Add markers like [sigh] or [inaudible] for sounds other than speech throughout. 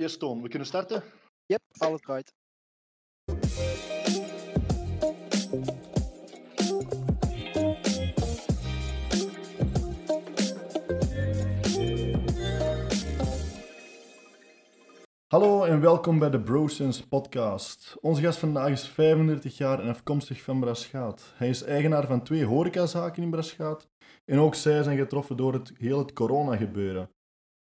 Eerst Toon, we kunnen starten? Yep, alles right. Hallo en welkom bij de BroSense podcast. Onze gast vandaag is 35 jaar en afkomstig van Braschaat. Hij is eigenaar van twee horecazaken in Braschaat en ook zij zijn getroffen door het heel het corona-gebeuren.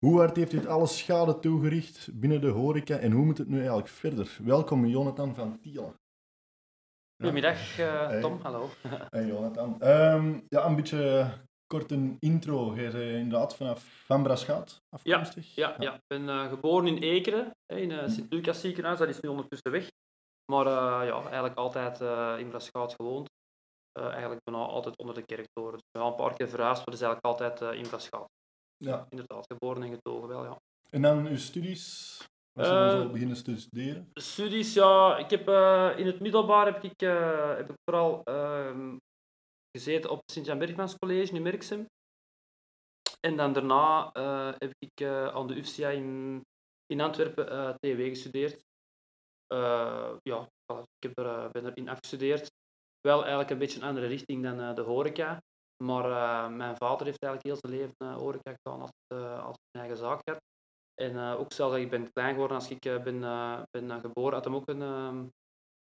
Hoe hard heeft dit alles schade toegericht binnen de horeca en hoe moet het nu eigenlijk verder? Welkom Jonathan van Tielen. Goedemiddag, eh, Hey. Tom. Hallo. [laughs] Hey Jonathan. Ehm, ja, een beetje kort een intro. Jij bent inderdaad vanaf Van afkomstig? Ja, ja. Ik ben eh, geboren in Ekeren, in het Sint-Lucas ziekenhuis. Dat is nu ondertussen weg. Maar eh, ja, eigenlijk altijd eh, in Braschaat gewoond. Eh, eigenlijk bijna altijd onder de kerktoren. Dus we gaan een paar keer verhuisd, maar dus eigenlijk altijd eh, in Braschaat. Ja. Inderdaad, geboren en getogen wel, ja. En dan uw studies? Was je dan Eh, zo beginnen te studeren? Studies, ja, ik heb eh, in het middelbaar heb ik, eh, heb ik vooral ehm, gezeten op het Sint-Jan Bergmans College in Merksem. En dan daarna heb ik eh, aan de UFCA in, in Antwerpen TW gestudeerd. Ja, voilà, ik heb er, ben erin afgestudeerd. Wel eigenlijk een beetje een andere richting dan de horeca. Maar eh, mijn vader heeft eigenlijk heel zijn leven horeca gedaan als, eh, als een eigen zaak had. En eh, ook zelfs ik ben klein geworden als ik ben, ben geboren, had hem ook een, ehm,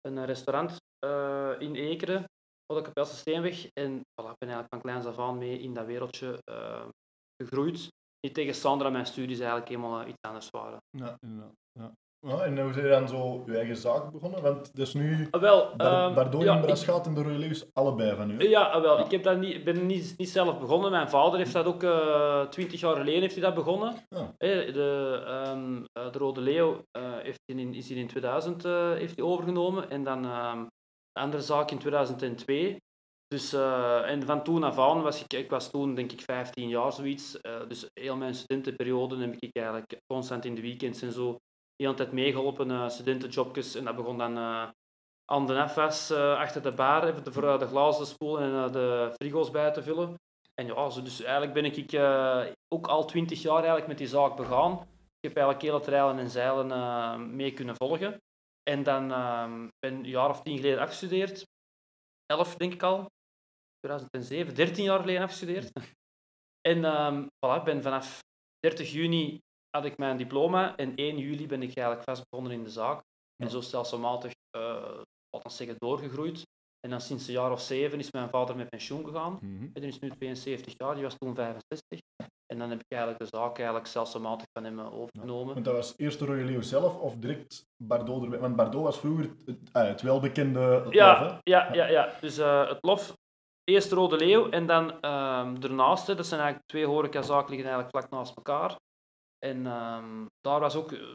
een restaurant in Ekeren, op de Steenweg. En voilà, ik ben eigenlijk van kleins af aan mee in dat wereldje eh, gegroeid. Niet tegenstander dat mijn studies eigenlijk helemaal iets anders waren. Ja, inderdaad. Ja. Ja, en hoe zijn je dan zo je eigen zaak begonnen? Want dat is nu Ah, wel, Bar- ehm, Bardot ja, Braschaat en de Royal Leeuws allebei van u. Ja, ah, wel. Ik heb dat niet, ben niet, niet zelf begonnen. Mijn vader heeft dat ook eh, twintig jaar geleden heeft hij dat begonnen. Ja. De, ehm, eh, de Rode Leeuw eh, heeft hij in, is hij in 2000 eh, heeft hij overgenomen en dan de andere zaak in 2002. Dus, en van toen af aan was ik, ik was toen denk ik 15 jaar zoiets. Dus heel mijn studentenperiode heb ik eigenlijk constant in de weekends en zo de hele tijd meegeholpen, eh studentenjobjes. En dat begon dan eh, aan de afwas eh, achter de bar, even voor de glazen te spoelen en de frigo's bij te vullen. En ja, zo, dus eigenlijk ben ik eh, ook al 20 jaar eigenlijk met die zaak begaan. Ik heb eigenlijk hele treilen en zeilen mee kunnen volgen. En dan ehm, ben een jaar of tien geleden afgestudeerd. 11 denk ik al. 2007, 13 jaar geleden afgestudeerd. [laughs] En ehm voilà, ik ben vanaf 30 juni had ik mijn diploma en 1 juli ben ik eigenlijk vast begonnen in de zaak. En zo stelselmatig, eh laten we zeggen, doorgegroeid. En dan sinds een jaar of zeven is mijn vader met pensioen gegaan. Mhm. En die is nu 72 jaar, die was toen 65. En dan heb ik eigenlijk de zaak eigenlijk stelselmatig van hem eh, overgenomen. Want dat was eerst de Royal Leeuw zelf of direct Bardot erbij? Want Bardot was vroeger het, ah, het welbekende lof, hè? Ja, ja, ja, ja. Dus eh, het lof, eerst Rode Leeuw en dan ehm daarnaast, hè, dat zijn eigenlijk twee horecazaken liggen eigenlijk vlak naast elkaar. En ehm, daar was ook eh,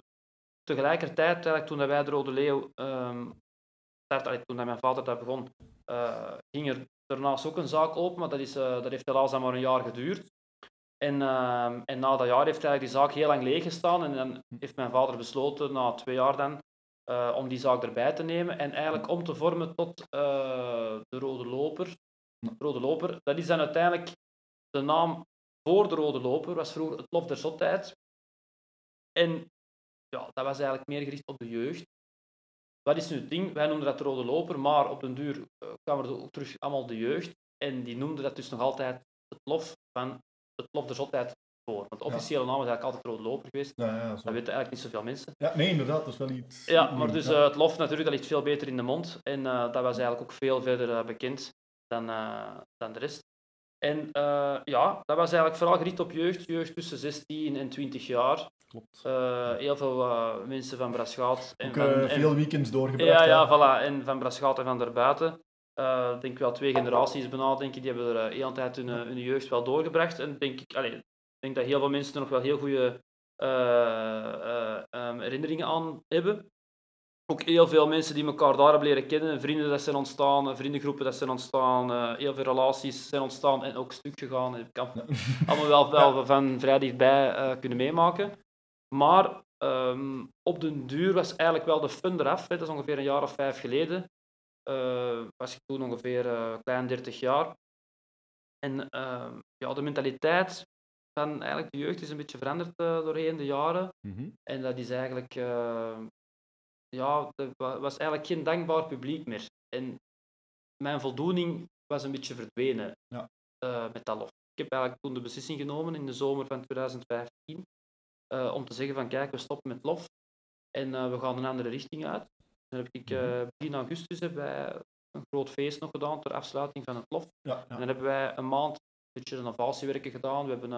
tegelijkertijd, eigenlijk, toen wij de Rode Leeuw, ehm start, toen mijn vader dat begon, eh, ging er daarnaast ook een zaak open, maar dat, is, eh, dat heeft helaas dan maar een jaar geduurd. En, ehm, en na dat jaar heeft eigenlijk die zaak heel lang leeg gestaan en dan heeft mijn vader besloten, na twee jaar dan, om die zaak erbij te nemen en eigenlijk om te vormen tot de Rode Loper. Rode Loper, dat is dan uiteindelijk de naam voor de Rode Loper, was vroeger het Lof der Zotheid. En ja, dat was eigenlijk meer gericht op de jeugd. Wat is nu het ding? Wij noemden dat de Rode Loper, maar op den duur eh, kwamen er ook terug allemaal de jeugd. En die noemden dat dus nog altijd het Lof van het Lof der Zotheid voor. Want de officiële naam is eigenlijk altijd Rode Loper geweest. Ja, ja. Dat weten eigenlijk niet zoveel mensen. ja, nee, inderdaad, dat is wel iets... Ja, maar dus eh, het lof natuurlijk, dat ligt veel beter in de mond. En eh, dat was eigenlijk ook veel verder bekend dan, dan de rest. En ja, dat was eigenlijk vooral gericht op jeugd. Jeugd tussen 16 en 20 jaar. Klopt. Eh, heel veel eh, mensen van Braschaat. En Ook van, eh, en- veel weekends doorgebracht. ja, ja, voilà. En van Braschaat en van daarbuiten. Eh, Ik denk wel twee generaties bijna, denk ik, die hebben er heel tijd hun, hun jeugd wel doorgebracht. En denk ik, allee, denk dat heel veel mensen er nog wel heel goede eh, eh, ehm, herinneringen aan hebben. Ook heel veel mensen die elkaar daar hebben leren kennen, vrienden dat zijn ontstaan, vriendengroepen dat zijn ontstaan, eh, heel veel relaties zijn ontstaan en ook stuk gegaan. Ik Ja. allemaal wel, wel [laughs] van vrij dichtbij eh, kunnen meemaken. Maar ehm, op den duur was eigenlijk wel de fun eraf. Hè. Dat is ongeveer een jaar of vijf geleden. Eh, was ik toen ongeveer eh klein 30 jaar. En ehm, ja, de mentaliteit van eigenlijk de jeugd is een beetje veranderd uh, doorheen de jaren. Mhm. En dat is eigenlijk, uh, ja, er was eigenlijk geen dankbaar publiek meer. En mijn voldoening was een beetje verdwenen ja. uh, met dat lof. Ik heb eigenlijk toen de beslissing genomen in de zomer van 2015 om te zeggen van kijk, we stoppen met lof en we gaan een andere richting uit. Dan heb ik begin augustus hebben wij een groot feest nog gedaan ter afsluiting van het lof. Ja, ja. En dan hebben wij een maand een beetje renovatiewerken gedaan. We hebben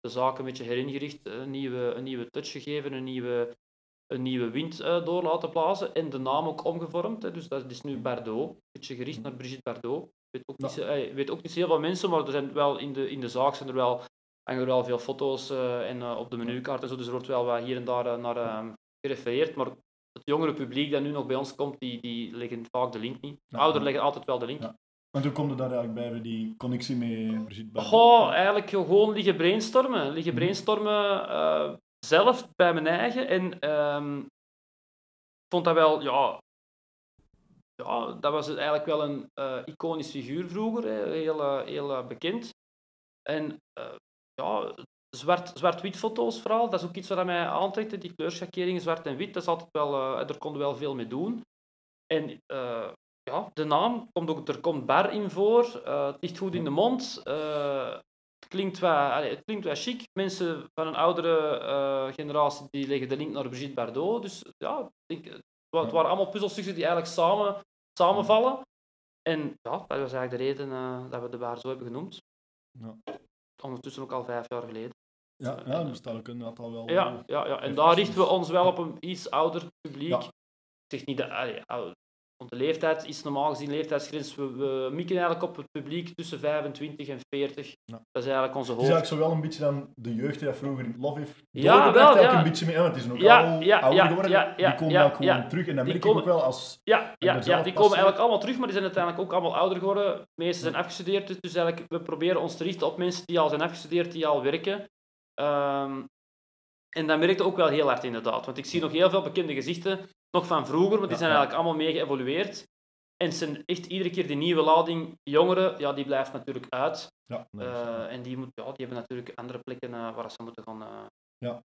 de zaken een beetje heringericht, een nieuwe, een nieuwe touch gegeven, een nieuwe, een nieuwe wind door laten blazen en de naam ook omgevormd. Hè. Dus dat is nu Bardot, een beetje gericht naar Brigitte Bardot. Ik weet ook niet, ja. weet ook niet heel veel mensen, maar er zijn wel in de, in de zaak zijn er wel, hangen er wel veel foto's en op de menukaart en zo, dus er wordt wel wat hier en daar naar ehm, gerefereerd. Maar het jongere publiek dat nu nog bij ons komt, die, die leggen vaak de link niet. Ja. Ouderen leggen altijd wel de link. Ja. En toen komt er daar eigenlijk bij die connectie mee, Brigitte Bardot? Goh, eigenlijk gewoon liggen brainstormen. Liggen brainstormen uh, zelf bij mijn eigen. En um, ik vond dat wel, ja, ja, dat was eigenlijk wel een uh, iconisch figuur vroeger, hè. heel, heel bekend. En ja, zwart, zwart-wit foto's vooral, dat is ook iets wat mij aantrekt, die kleurschakeringen zwart en wit, dat is altijd wel, daar konden we wel veel mee doen. En ja, de naam komt ook, er komt bar in voor. Uh, het ligt goed in de mond. Uh, het, klinkt wel, allez, het klinkt chic. Mensen van een oudere uh, generatie die leggen de link naar Brigitte Bardot. Dus ja, denk, het waren allemaal puzzelstukjes die eigenlijk samen, samenvallen. En ja, dat was eigenlijk de reden dat we de bar zo hebben genoemd. Ja. Ondertussen ook al vijf jaar geleden. Ja, ja dat bestaat ook inderdaad al wel. Ja, ja, ja. en daar richten we ons wel op een iets ouder publiek. Ja. Ik zeg niet dat, want de leeftijd is normaal gezien leeftijdsgrens. We, we mikken eigenlijk op het publiek tussen 25 en 40. Ja. Dat is eigenlijk onze Het hoofd. is eigenlijk zo wel een beetje dan de jeugd die dat vroeger in Love heeft Ja, wel, ja. een beetje mee. Ja, die zijn ook Ja, al ja, ouder geworden. ja, ja, die komen ook gewoon terug. En dat Die merk ik ook komen- wel als... Ja, ja, die komen eigenlijk allemaal terug, maar die zijn uiteindelijk ook allemaal ouder geworden. De meesten zijn afgestudeerd, dus- dus eigenlijk, we proberen ons te richten op mensen die al zijn afgestudeerd, die al werken. Ehm, en dat merkte ook wel heel hard inderdaad, want ik zie nog heel veel bekende gezichten, nog van vroeger, maar die zijn eigenlijk allemaal mee geëvolueerd. En het zijn echt iedere keer die nieuwe lading jongeren, ja, die blijft natuurlijk uit. Ja, nee, Eh, en die, moet, ja, die hebben natuurlijk andere plekken eh, waar ze moeten gaan, eh, Ja.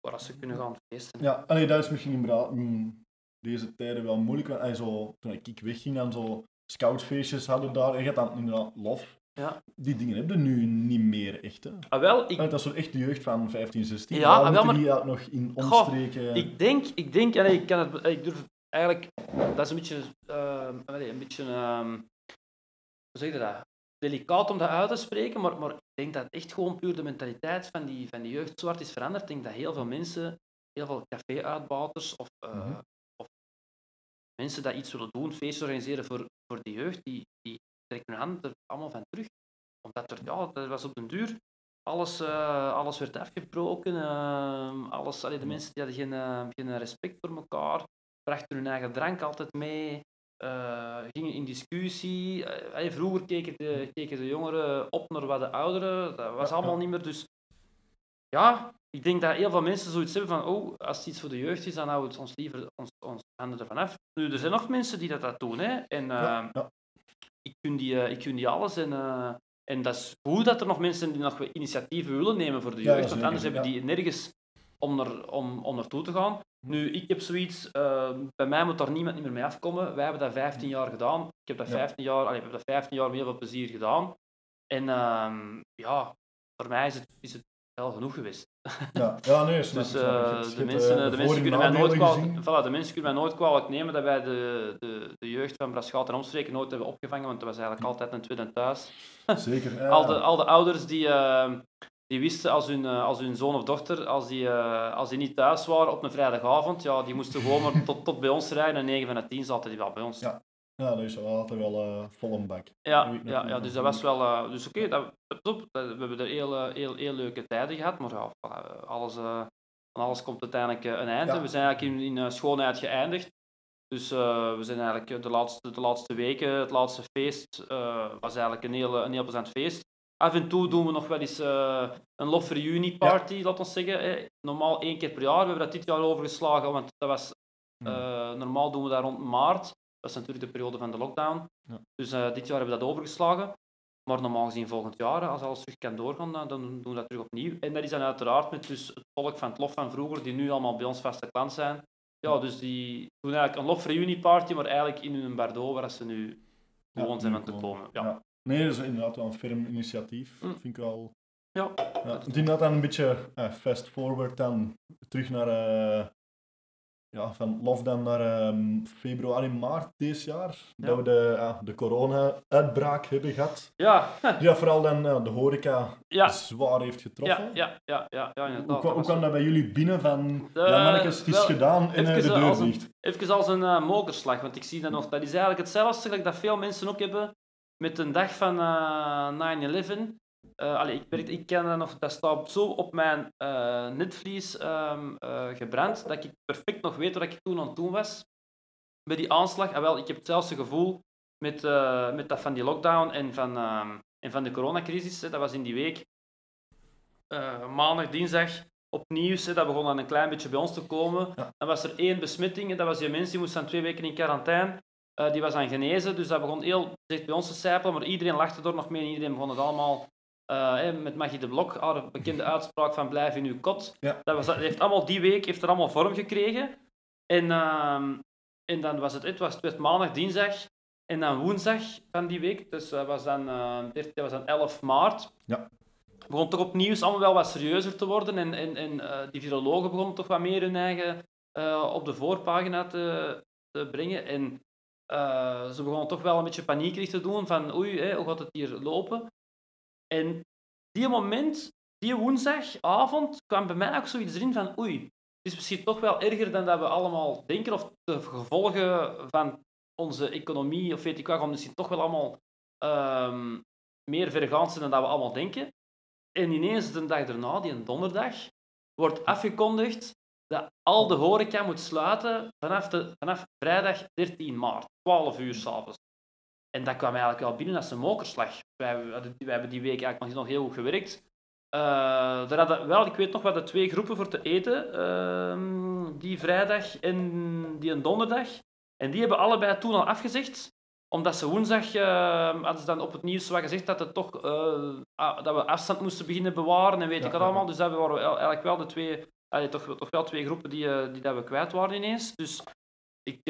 waar ze kunnen gaan feesten. Ja, allee, dat is misschien inderdaad in deze tijden wel moeilijk. Want allee, zo, toen ik wegging, dan zo scoutfeestjes hadden daar. En je had dan inderdaad lof. Ja. Die dingen heb je nu niet meer echt. Hè. Ah, wel, ik, dat is echt de jeugd van 15, 16. Ja, Daar wel, maar- die nog in Goh, omstreken. Ik denk, ik denk, allee, ik kan het, ik durf eigenlijk, dat is een beetje, allee, een beetje, ehm, hoe zeg je dat? Delicaat om dat uit te spreken, maar, maar ik denk dat echt gewoon puur de mentaliteit van die, van die jeugd zwart is veranderd. Ik denk dat heel veel mensen, heel veel café-uitbaters of, eh, Mhm. of mensen die iets willen doen, feesten organiseren voor, voor die jeugd, die, die trekken hun handen er allemaal van terug. Omdat er, ja, dat was op den duur, alles, eh, alles werd afgebroken, ehm, alles, allee, de mensen die hadden geen, eh, geen respect voor elkaar, brachten hun eigen drank altijd mee, eh, gingen in discussie. Allee, vroeger keken de, keken de jongeren op naar wat de ouderen, dat was allemaal niet meer. Dus ja, ik denk dat heel veel mensen zoiets hebben van, oh, als het iets voor de jeugd is, dan houden we het ons liever ons, ons handen ervan af. Nu, er zijn nog mensen die dat, dat doen, hè. En Ja, ehm, ja. Ik, gun die, eh, ik gun die alles en... eh, en dat is goed dat er nog mensen die nog initiatieven willen nemen voor de Ja, jeugd, want anders hebben die nergens om, er, om, om naartoe te gaan. Nu, ik heb zoiets, eh, bij mij moet daar niemand niet meer mee afkomen. Wij hebben dat 15 jaar gedaan. Ik heb dat Ja. 15 jaar, allee, ik heb dat 15 jaar met heel veel plezier gedaan. En ehm, ja, voor mij is het, is het wel genoeg geweest. [laughs] Ja, ja nee, snap Dus Het de, mensen, de, mensen en kunnen mij nooit kwalijk, voilà, de mensen kunnen mij nooit kwalijk nemen dat wij de, de, de jeugd van Braschaat en omstreken nooit hebben opgevangen, want dat was eigenlijk altijd een tweede thuis. [laughs] Zeker. ja. Al de, al de ouders die, eh, die wisten als hun, eh, als hun zoon of dochter, als die, eh, als die niet thuis waren op een vrijdagavond, ja, die moesten gewoon maar [laughs] tot, tot bij ons rijden en 9 van de 10 zaten die wel bij ons. Ja. Ja, dat is wel altijd wel eh, vol een bak. Ja, ja, ja van dus dat was wel... eh, dus oké, dat top. Dat- we hebben er heel, eh, heel, heel leuke tijden gehad, maar ja, alles, eh, aan alles komt uiteindelijk eh, een eind. Ja. We zijn eigenlijk in, in eh, schoonheid geëindigd. Dus eh, we zijn eigenlijk eh, de laatste, de laatste weken, het laatste feest, eh, was eigenlijk een heel, een heel plezant feest. Af en toe doen we nog wel eens eh, een love reunion party, laat ons zeggen. Hè. Normaal één keer per jaar. We hebben dat dit jaar overgeslagen, want dat was eh, normaal doen we dat rond maart. Dat is natuurlijk de periode van de lockdown. Ja. Dus eh, dit jaar hebben we dat overgeslagen. Maar normaal gezien volgend jaar, als alles terug kan doorgaan, dan doen we dat terug opnieuw. En dat is dan uiteraard met dus het volk van het Lof van vroeger, die nu allemaal bij ons vaste klant zijn. Ja, dus die doen eigenlijk een Lof reunieparty, maar eigenlijk in hun Bardo, waar ze nu gewoon zijn aan te komen. Ja. Nee, dat is inderdaad wel een firm initiatief. Mm. Vind ik wel. Ja. Ja, het inderdaad dan een beetje eh, fast forward dan terug naar eh, ja, van lockdown naar ehm, februari, maart dit jaar. Ja. Dat we de, ah, de corona-uitbraak hebben gehad. Ja, [laughs] Die dat vooral dan eh, de horeca ja, zwaar heeft getroffen. ja, ja, ja, ja, ja, Hoe, hoe Dat kwam was- dat bij jullie binnen van, Eh, ja mannetjes, het is wel, gedaan en eh, de even, deur als een- dicht. Even als een eh, mokerslag, want ik zie dat nog. Dat is eigenlijk hetzelfde dat veel mensen ook hebben met een dag van eh 9-11. Eh, allee, ik, ik ken dat nog, dat staat zo op mijn eh, netvlies ehm, eh, gebrand, dat ik perfect nog weet wat ik toen aan het doen was. Bij die aanslag, ah, wel, ik heb hetzelfde gevoel met, met dat van die lockdown en van, ehm, en van de coronacrisis. hè. Dat was in die week, maandag, dinsdag, opnieuw. hè, Dat begon dan een klein beetje bij ons te komen. Ja. Dan was er één besmetting, en dat was die mens die moest dan twee weken in quarantaine. Eh, die was dan genezen, dus dat begon heel dicht bij ons te sijpelen, maar iedereen lachte er nog mee en iedereen begon het allemaal eh, met Maggie de Blok, haar bekende uitspraak van blijf in uw kot. Ja. Dat, was, dat heeft allemaal die week heeft er allemaal vorm gekregen. En, ehm, en dan was het, het, was, het werd maandag, dinsdag en dan woensdag van die week, dus dat was dan, eh, 13 dat was dan 11 maart. Ja. Begon toch opnieuw allemaal wel wat serieuzer te worden en, en, en eh, die virologen begonnen toch wat meer hun eigen eh, op de voorpagina te, te brengen. En ze begonnen toch wel een beetje paniekerig te doen van oei, hè, hoe gaat het hier lopen? En die moment, die woensdagavond, kwam bij mij ook zoiets erin van oei, het is misschien toch wel erger dan dat we allemaal denken, of de gevolgen van onze economie, of weet ik wat, gaan misschien toch wel allemaal ehm, meer vergaand zijn dan dat we allemaal denken. En ineens de dag daarna, die een donderdag, wordt afgekondigd dat al de horeca moet sluiten vanaf, de, vanaf vrijdag 13 maart, 12 uur s'avonds. En dat kwam eigenlijk wel binnen als een mokerslag. Wij, hebben die week eigenlijk nog heel goed gewerkt. Eh daar hadden, wel, ik weet nog, we hadden twee groepen voor te eten, ehm, die vrijdag en die een donderdag. En die hebben allebei toen al afgezegd, omdat ze woensdag eh, hadden ze dan op het nieuws wat gezegd dat, het toch, eh, dat we afstand moesten beginnen bewaren en weet Ja, ik wat ja, allemaal. Dus dat waren wel- eigenlijk wel de twee, allee, toch, toch wel twee groepen die, eh, die dat we kwijt waren ineens. Dus ik,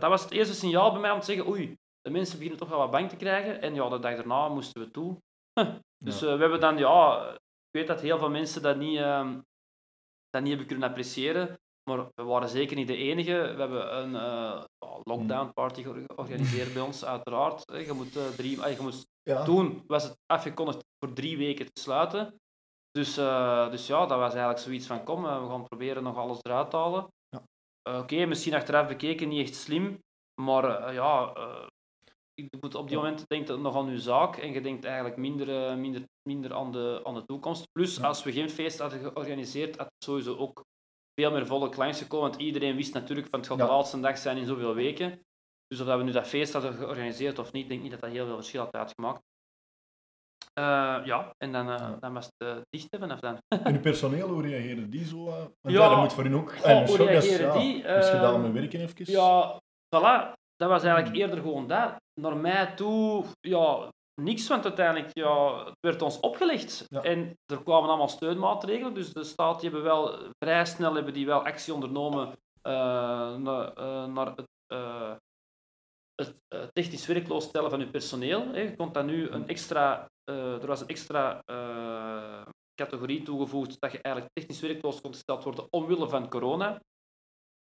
dat was het eerste signaal bij mij om te zeggen, oei, de mensen beginnen toch wel wat bang te krijgen. En ja, de dag daarna moesten we toe. [laughs] Dus Ja. eh, we hebben dan, ja, ik weet dat heel veel mensen dat niet, ehm, dat niet hebben kunnen appreciëren. Maar we waren zeker niet de enige. We hebben een eh, lockdown party geor- georganiseerd bij ons, uiteraard. Eh, Je moet, drie, ah, je moest Ja. toen was het afgekondigd voor drie weken te sluiten. Dus, dus ja, dat was eigenlijk zoiets van kom, we gaan proberen nog alles eruit te halen. Ja. Oké, misschien achteraf bekeken niet echt slim, maar ja, je moet op die moment denkt nog aan je zaak en je denkt eigenlijk minder, eh, minder, minder aan, de, aan de toekomst. Plus, Ja. als we geen feest hadden georganiseerd, had er sowieso ook veel meer volk langsgekomen, want iedereen wist natuurlijk van het gaat de Ja. laatste dag zijn in zoveel weken. Dus of dat we nu dat feest hadden georganiseerd of niet, ik denk niet dat dat heel veel verschil had uitgemaakt. Eh, ja, en dan, eh, Ja. dan was het eh, dicht hè, vanaf dan. En uw personeel, hoe reageren die zo? Want Ja. dat moet voor hen ook. Goh, en hoe reageren ja, die? is gedaan Ehm, met werken even. Ja, voilà. Dat was eigenlijk eerder gewoon dat. Naar mij toe, ja, niks, want uiteindelijk, ja, het werd ons opgelegd. Ja. En er kwamen allemaal steunmaatregelen, dus de staat die hebben wel vrij snel hebben die wel actie ondernomen eh, eh, naar het, eh, het technisch werkloos stellen van uw personeel. Hè. Je kon dan nu een extra, er was een extra categorie toegevoegd dat je eigenlijk technisch werkloos kon gesteld worden omwille van corona.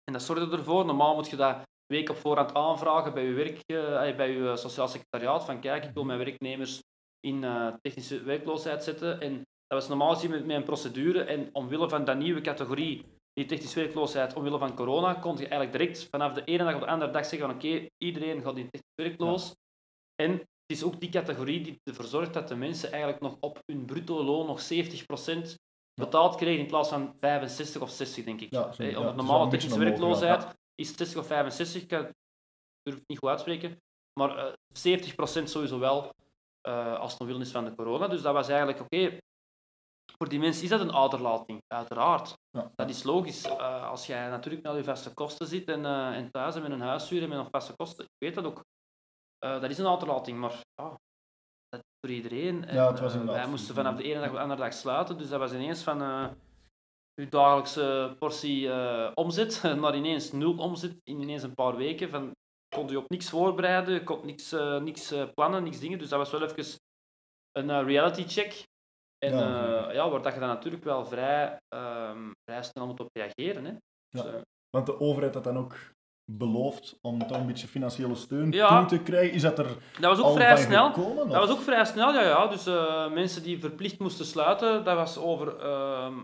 En dat zorgde ervoor. Normaal moet je dat week op voorhand aanvragen bij je, werk, eh, bij je sociaal secretariaat. Van kijk, ik wil mijn werknemers in eh, technische werkloosheid zetten. En dat was normaal gezien met, een procedure. En omwille van dat nieuwe categorie, die technische werkloosheid, omwille van corona, kon je eigenlijk direct vanaf de ene dag op de andere dag zeggen van oké, iedereen gaat in technisch werkloos. En het is ook die categorie die ervoor zorgt dat de mensen eigenlijk nog op hun bruto loon nog 70% betaald kregen in plaats van 65 of 60, denk ik. Ja, zo- Eh, ja, Op normale technische werkloosheid is 60 of 65, ik kan- durf het niet goed uitspreken, maar eh 70% sowieso wel eh, als het omwille is van de corona. Dus dat was eigenlijk oké. Voor die mensen is dat een ouderlating, uiteraard. Ja. Dat is logisch. Eh, als jij natuurlijk met al je vaste kosten zit en, eh, en thuis en met een huishuur en met nog vaste kosten, ik weet dat ook. Eh, dat is een ouderlating, maar dat is voor iedereen. En, Ja, het was eh, wij moesten vanaf de ene dag op de andere dag sluiten, dus dat was ineens van eh uw dagelijkse portie eh, omzet [laughs] naar ineens nul omzet in ineens een paar weken. Van, kon je op niks voorbereiden, kon niks, eh, niks eh, plannen, niks dingen. Dus dat was wel even een reality check. En Ja, ja, waar dat je dan natuurlijk wel vrij, ehm, vrij snel moet op reageren. Hè. Dus, Ja. Want de overheid had dan ook beloofd om toch een beetje financiële steun Ja. toe te krijgen. Is dat er dat was ook vrij snel. gekomen? Dat was ook vrij snel, ja. ja. Dus mensen die verplicht moesten sluiten, dat was over ehm,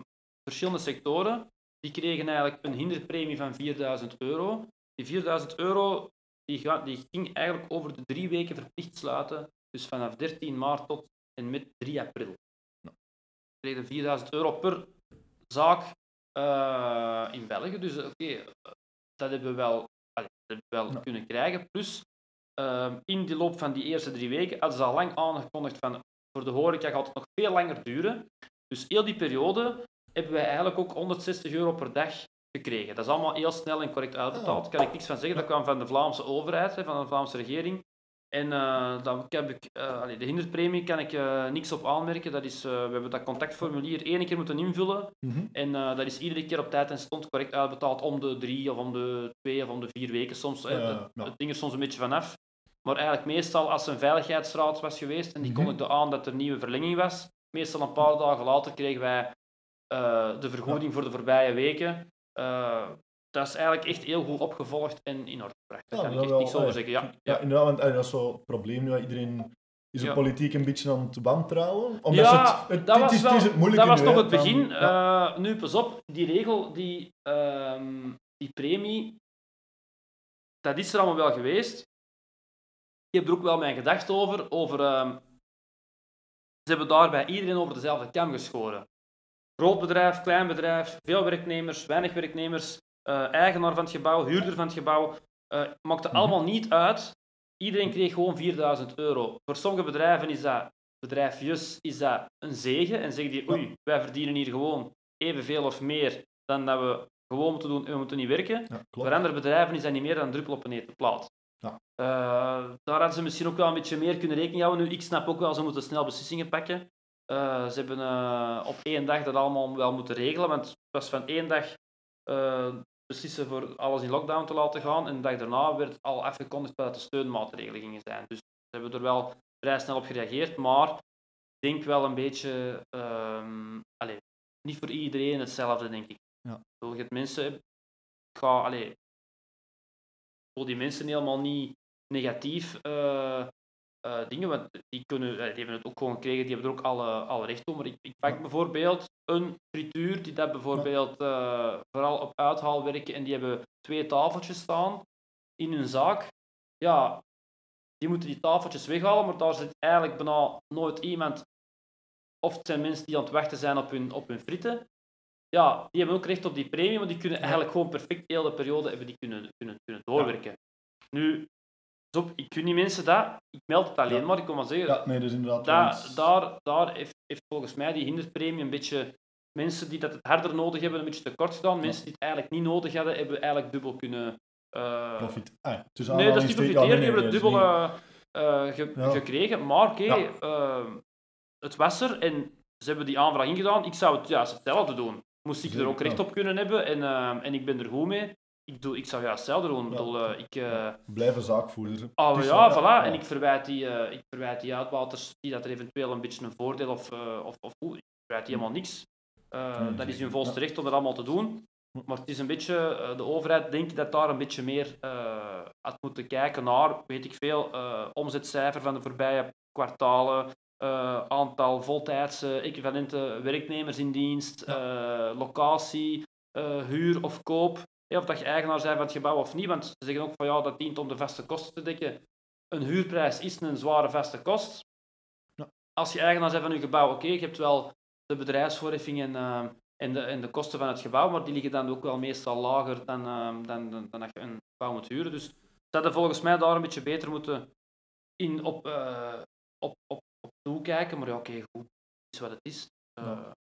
verschillende sectoren. Die kregen eigenlijk een hinderpremie van 4000 euro. Die 4000 euro die, ga- die ging eigenlijk over de drie weken verplicht sluiten. Dus vanaf 13 maart tot en met 3 april. Ze kregen 4000 euro per zaak eh, in België. Dus oké, eh, dat hebben we wel, allee, dat hebben we wel kunnen krijgen. Plus, Ehm, in de loop van die eerste drie weken hadden ze al lang aangekondigd van voor de horeca gaat het nog veel langer duren. Dus heel die periode hebben wij eigenlijk ook 160 euro per dag gekregen. Dat is allemaal heel snel en correct uitbetaald. Daar kan ik niks van zeggen. Dat kwam van de Vlaamse overheid, van de Vlaamse regering. En eh dan heb ik, eh, allee, de hinderpremie kan ik eh, niks op aanmerken. Dat is, we hebben dat contactformulier één keer moeten invullen. Mhm. En dat is iedere keer op tijd en stond correct uitbetaald om de drie of om de twee of om de vier weken soms. het, ja. het ding er soms een beetje vanaf. Maar eigenlijk meestal als er een veiligheidsraad was geweest en die Mhm. kondigde aan dat er een nieuwe verlenging was, meestal een paar dagen later kregen wij eh, de vergoeding voor de voorbije weken. Eh, dat is eigenlijk echt heel goed opgevolgd en in orde gebracht. Daar Ja, kan ik echt wel, niks over zeggen. Ja, Ja, inderdaad, want dat is zo het probleem nu. Iedereen is de politiek een beetje aan het wantrouwen. Omdat Ja, het, het, dat was, is, wel, het dat was nog het begin. Eh, nu, pas op, die regel, die, ehm, die premie, dat is er allemaal wel geweest. Ik heb er ook wel mijn gedachten over. over ehm, ze hebben daarbij iedereen over dezelfde kam geschoren. Groot bedrijf, klein bedrijf, veel werknemers, weinig werknemers, eh, eigenaar van het gebouw, huurder van het gebouw. eh maakte Mhm. allemaal niet uit. Iedereen kreeg gewoon 4000 euro. Voor sommige bedrijven is dat, bedrijfjes, is dat een zegen. En zeggen die, oei, wij verdienen hier gewoon evenveel of meer dan dat we gewoon moeten doen en we moeten niet werken. Ja, Voor andere bedrijven is dat niet meer dan een druppel op een hete plaat. Ja. Eh, daar hadden ze misschien ook wel een beetje meer kunnen rekening houden. Nu, ik snap ook wel, ze moeten snel beslissingen pakken. Eh, ze hebben eh, op één dag dat allemaal wel moeten regelen, want het was van één dag eh, beslissen voor alles in lockdown te laten gaan en de dag daarna werd al afgekondigd dat de steunmaatregelen gingen zijn. Dus ze hebben er wel vrij snel op gereageerd, maar ik denk wel een beetje, ehm, allee, niet voor iedereen hetzelfde, denk ik. Ja. Je hebt mensen, ik ga, ik wil die mensen helemaal niet negatief eh, dingen, want die, kunnen, eh, die hebben het ook gewoon gekregen, die hebben er ook alle, alle recht op. Maar ik, ik pak Ja. bijvoorbeeld een frituur, die dat bijvoorbeeld eh, vooral op uithaal werken en die hebben twee tafeltjes staan in hun zaak. Ja, die moeten die tafeltjes weghalen, maar daar zit eigenlijk bijna nooit iemand. Of het zijn mensen die aan het wachten zijn op hun, op hun frieten. Ja, die hebben ook recht op die premie, maar die kunnen eigenlijk gewoon perfect heel de periode hebben die kunnen, kunnen, kunnen doorwerken. Nu, ik gun die mensen dat. Ik meld het alleen Ja. maar, ik kom maar zeggen. Ja, nee, is inderdaad daar, daar, daar heeft, heeft volgens mij die hinderpremie een beetje mensen die dat het harder nodig hebben, een beetje tekort gedaan. Mensen die het eigenlijk niet nodig hadden, hebben eigenlijk dubbel kunnen. eh, profit. Ah, Nee, dat is niet profiteren, die hebben het dubbel eh, eh, ge- gekregen. Maar oké, ehm, het was er en ze hebben die aanvraag ingedaan. Ik zou het juist hetzelfde doen. Moest ik er ook recht op kunnen hebben en, ehm, en ik ben er goed mee. Ik, doe, ik zou juist hetzelfde doen. Ik Ja. bedoel, eh, ik, eh, Blijven zaakvoerder. Ah, Het is ja, voilà. En ik verwijt die, eh, ik verwijt die uitbaters die dat er eventueel een beetje een voordeel of, of, of. Ik verwijt die helemaal niks. Nee, dat is hun volste recht om dat allemaal te doen. Hm. Maar het is een beetje, de overheid denkt dat daar een beetje meer had moeten kijken naar, weet ik veel, omzetcijfer van de voorbije kwartalen, aantal voltijdse equivalente werknemers in dienst, locatie, huur of koop. Of dat je eigenaar bent van het gebouw of niet, want ze zeggen ook van ja, dat dient om de vaste kosten te dekken. Een huurprijs is een zware vaste kost. Ja. Als je eigenaar bent van je gebouw, oké, je hebt wel de bedrijfsvoorheffing en, eh, en, de, en de kosten van het gebouw, maar die liggen dan ook wel meestal lager dan, eh, dan, dan, dan dat je een gebouw moet huren. Dus ze hadden volgens mij daar een beetje beter moeten in op, eh, op, op, op toekijken. Maar ja, oké, goed, het is wat het is. Ja.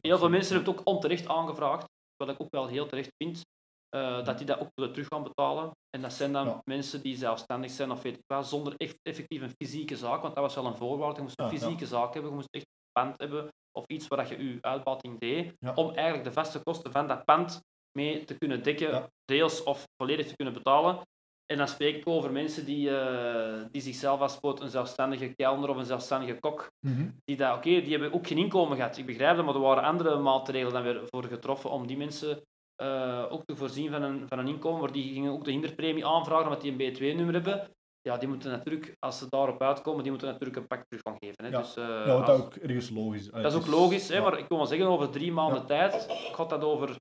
Heel veel mensen hebben het ook onterecht aangevraagd, wat ik ook wel heel terecht vind. Eh, dat die dat ook willen terug gaan betalen. En dat zijn dan Ja. mensen die zelfstandig zijn of weet ik wel, zonder echt effectief een fysieke zaak, want dat was wel een voorwaarde. Je moest een Ja, ja. fysieke zaak hebben, je moest echt een pand hebben of iets waar dat je je uitbating deed, om eigenlijk de vaste kosten van dat pand mee te kunnen dekken, deels of volledig te kunnen betalen. En dan spreek ik over mensen die, eh, die zichzelf als een zelfstandige kelner of een zelfstandige kok, Mhm. die, dat, oké, die hebben ook geen inkomen gehad. Ik begrijp dat, maar er waren andere maatregelen dan weer voor getroffen om die mensen eh, ook te voorzien van een, van een inkomen. Maar die gingen ook de hinderpremie aanvragen omdat die een B2-nummer hebben. Ja, die moeten natuurlijk, als ze daarop uitkomen, die moeten natuurlijk een pak terug gaan geven. Hè. Ja. Dus, eh, Ja, wat als- ook ergens logisch is. dat is ook logisch, hè, maar ik wil wel zeggen, over drie maanden Ja. tijd gaat dat over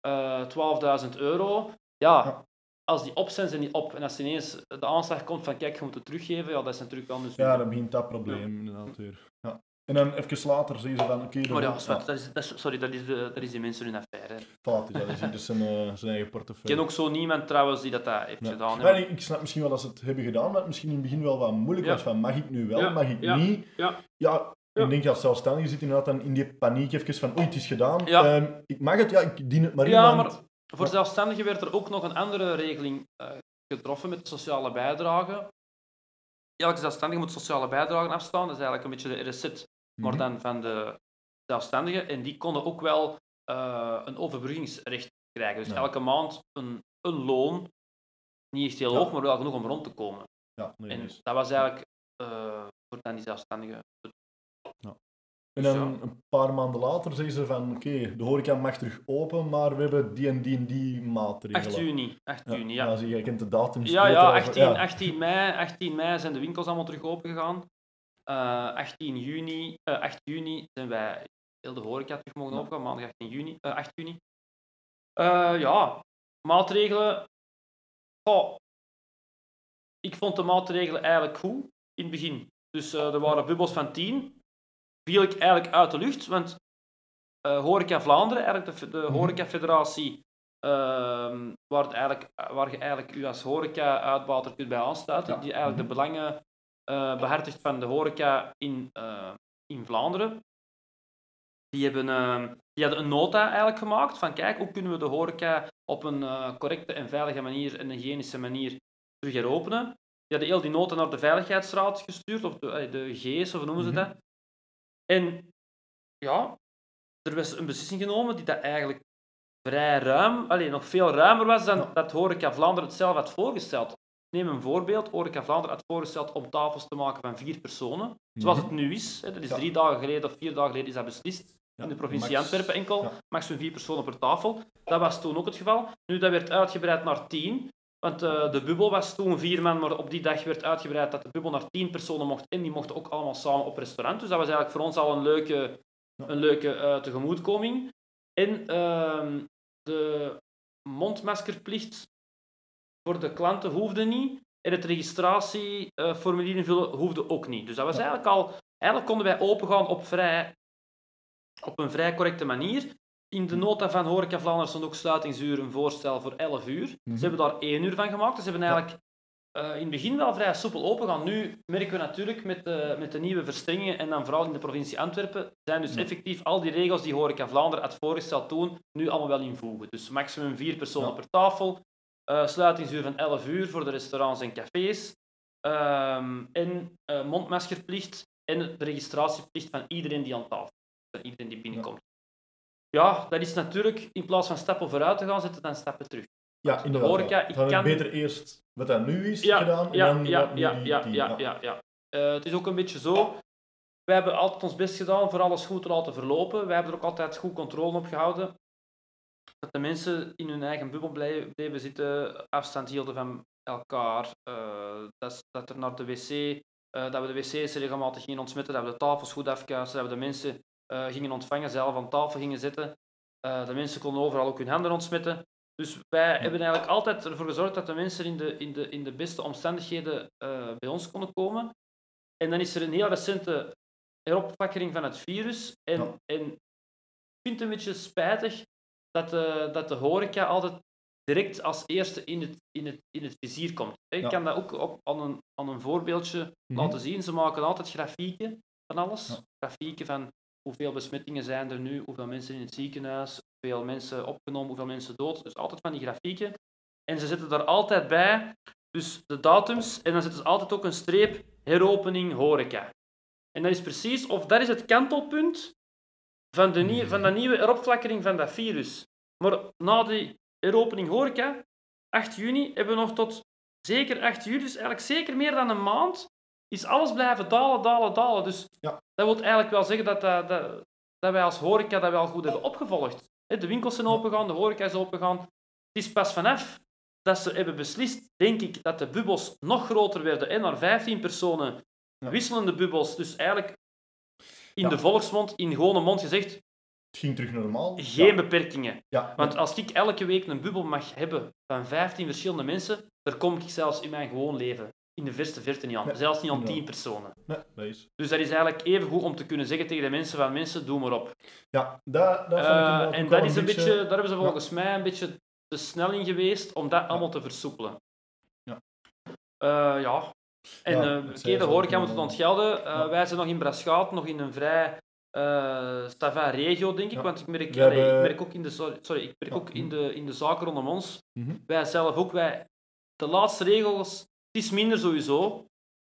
eh 12.000 euro. Ja, als die op zijn, zijn die op. En als ineens de aanslag komt van kijk, je moet het teruggeven, ja, dat is natuurlijk wel Ja, dan begint dat probleem inderdaad weer. Ja. En dan even later zeggen ze van, oké, dan Maar ja, dat is, dat is, sorry, dat is, de, dat is die mensen hun affaire. is dat, is ieder zijn, eh, zijn eigen Ik portefeuille. ken ook zo niemand trouwens die dat, dat heeft Ja. gedaan. Maar ik, ik snap misschien wel dat ze het hebben gedaan, maar het misschien in het begin wel wat moeilijk Ja. was van mag ik nu wel, mag ik niet? ja. Ja, Ja. ik denk als zelfstandige zit inderdaad dan in die paniek even van oei, het is gedaan. Ja. Ehm, ik mag het, ja, ik dien het maar in, Ja, maar voor zelfstandigen werd er ook nog een andere regeling eh, getroffen met sociale bijdrage. Elke zelfstandige moet sociale bijdragen afstaan. Dat is eigenlijk een beetje de RSZ, maar Mhm. dan van de zelfstandigen. En die konden ook wel eh, een overbruggingsrecht krijgen. Dus Ja. elke maand een, een loon. Niet echt heel Ja. hoog, maar wel genoeg om rond te komen. Ja, nee, En dat was eigenlijk eh, voor dan die zelfstandigen. En Dus dan ja. een paar maanden later zeggen ze van oké, de horeca mag terug open, maar we hebben die en die en die maatregelen. 8 juni. 8 Ja, juni, ja. ja, zie je, kent de datums. Ja, ja, als- 18, ja. 18, mei, 18 mei zijn de winkels allemaal terug open gegaan. Eh 18 juni, eh 8 juni zijn wij heel de horeca terug mogen Ja. opengaan, maandag 18 juni, eh 8 juni. Eh, ja, maatregelen. Ik vond de maatregelen eigenlijk goed in het begin. Dus eh, er waren bubbels van 10. Viel ik eigenlijk uit de lucht, want eh, Horeca Vlaanderen, eigenlijk de, de Mhm. horecafederatie, ehm waar, het eigenlijk, waar je eigenlijk u als horeca-uitbater kunt bij aansluiten, Ja. die eigenlijk Mhm. de belangen eh, behartigt van de horeca in, eh, in Vlaanderen. Die, hebben, eh, die hadden een nota eigenlijk gemaakt van kijk, hoe kunnen we de horeca op een correcte en veilige manier en een hygiënische manier terug heropenen. Die hadden heel die nota naar de Veiligheidsraad gestuurd, of de, de GS, of hoe noemen ze Mhm. dat. En ja, er was een beslissing genomen die dat eigenlijk vrij ruim, alleen nog veel ruimer was dan Ja. dat Horeca Vlaanderen het zelf had voorgesteld. Neem een voorbeeld. Horeca Vlaanderen had voorgesteld om tafels te maken van vier personen, zoals Mhm. het nu is. Hè. Dat is Ja. drie dagen geleden of vier dagen geleden is dat beslist. Ja, In de provincie max- Antwerpen enkel. ja. Maximum vier personen per tafel. Dat was toen ook het geval. Nu, dat werd uitgebreid naar tien. Want eh, de bubbel was toen vier man, maar op die dag werd uitgebreid dat de bubbel naar tien personen mocht. En die mochten ook allemaal samen op restaurant. Dus dat was eigenlijk voor ons al een leuke, een leuke eh, tegemoetkoming. En ehm, de mondmaskerplicht voor de klanten hoefde niet. En het registratieformulier invullen hoefde ook niet. Dus dat was eigenlijk al... Eigenlijk konden wij opengaan op, vrij, op een vrij correcte manier. In de nota van Horeca Vlaanderen stond ook sluitingsuur een voorstel voor 11 uur. Mhm. Ze hebben daar 1 uur van gemaakt. Dus ze hebben eigenlijk eh, in het begin wel vrij soepel opengaan. Nu merken we natuurlijk met de, met de nieuwe verstrengingen en dan vooral in de provincie Antwerpen, zijn dus effectief al die regels die Horeca Vlaanderen had voorgesteld toen, nu allemaal wel invoegen. Dus maximum vier personen Ja. per tafel, eh, sluitingsuur van 11 uur voor de restaurants en cafés, ehm, en eh, mondmaskerplicht en de registratieplicht van iedereen die aan tafel van iedereen die binnenkomt. Ja, dat is natuurlijk, in plaats van stappen vooruit te gaan, zetten dan stappen terug. Ja, inderdaad. horeca, ik Dan kan- beter eerst wat dat nu is ja, gedaan en ja, dan ja, ja, die- ja, die- ja, ja, ja. Eh, het is ook een beetje zo. Wij hebben altijd ons best gedaan voor alles goed te laten verlopen. Wij hebben er ook altijd goed controle op gehouden. Dat de mensen in hun eigen bubbel blij- bleven zitten, afstand hielden van elkaar. eh, dat, dat er naar de wc, eh, dat we de wc's regelmatig gingen ontsmetten, dat we de tafels goed afkuisen, dat we de mensen eh, gingen ontvangen, zelf aan tafel gingen zitten. De mensen konden overal ook hun handen ontsmetten. Dus wij hebben eigenlijk altijd ervoor gezorgd dat de mensen in de, in de, in de beste omstandigheden bij ons konden komen. En dan is er een heel recente heropwakkering van het virus. En, Ja. en ik vind het een beetje spijtig dat de, dat de horeca altijd direct als eerste in het, in het, in het vizier komt. Ik Ja. kan dat ook op, aan, een, aan een voorbeeldje Mhm. laten zien. Ze maken altijd grafieken van alles. Ja. Grafieken van hoeveel besmettingen zijn er nu, hoeveel mensen in het ziekenhuis, hoeveel mensen opgenomen, hoeveel mensen dood. Dus altijd van die grafieken. En ze zetten daar altijd bij, dus de datums, en dan zetten ze altijd ook een streep heropening horeca. En dat is precies, of dat is het kantelpunt van de, nieuwe, van de nieuwe eropflakkering van dat virus. Maar na die heropening horeca, 8 juni, hebben we nog tot zeker 8 juli, dus eigenlijk zeker meer dan een maand, is alles blijven dalen, dalen, dalen. Dus Ja. dat wil eigenlijk wel zeggen dat, dat, dat, dat wij als horeca dat wel goed hebben opgevolgd. De winkels zijn opengegaan, de horeca is opengegaan. Het is pas vanaf dat ze hebben beslist, denk ik, dat de bubbels nog groter werden en naar 15 personen, Ja. wisselende bubbels. Dus eigenlijk in Ja. de volksmond, in gewone mond gezegd, Het ging terug normaal. geen Ja. beperkingen. Ja, Want als ik elke week een bubbel mag hebben van 15 verschillende mensen, daar kom ik zelfs in mijn gewoon leven in de verste verte niet aan. Nee, zelfs niet aan inderdaad. 10 personen. nee, dat is. Dus dat is eigenlijk even goed om te kunnen zeggen tegen de mensen van mensen, doe maar op. Ja, dat, dat Eh, en dat is een beetje, daar hebben ze volgens mij een beetje te snel in geweest om dat allemaal te versoepelen. Ja. Eh, ja. En Ja, ja, het oké, zij de zo horeca moet het eh, ontgelden. Uh, ja. Wij zijn nog in Braschaat, nog in een vrij eh stava regio, denk ik. Ja. Want ik merk, We allee, hebben- ik merk ook in de, sorry, sorry, ik merk ook in de, in de zaken rondom ons. Mhm. Wij zelf ook, wij, de laatste regels, het is minder sowieso.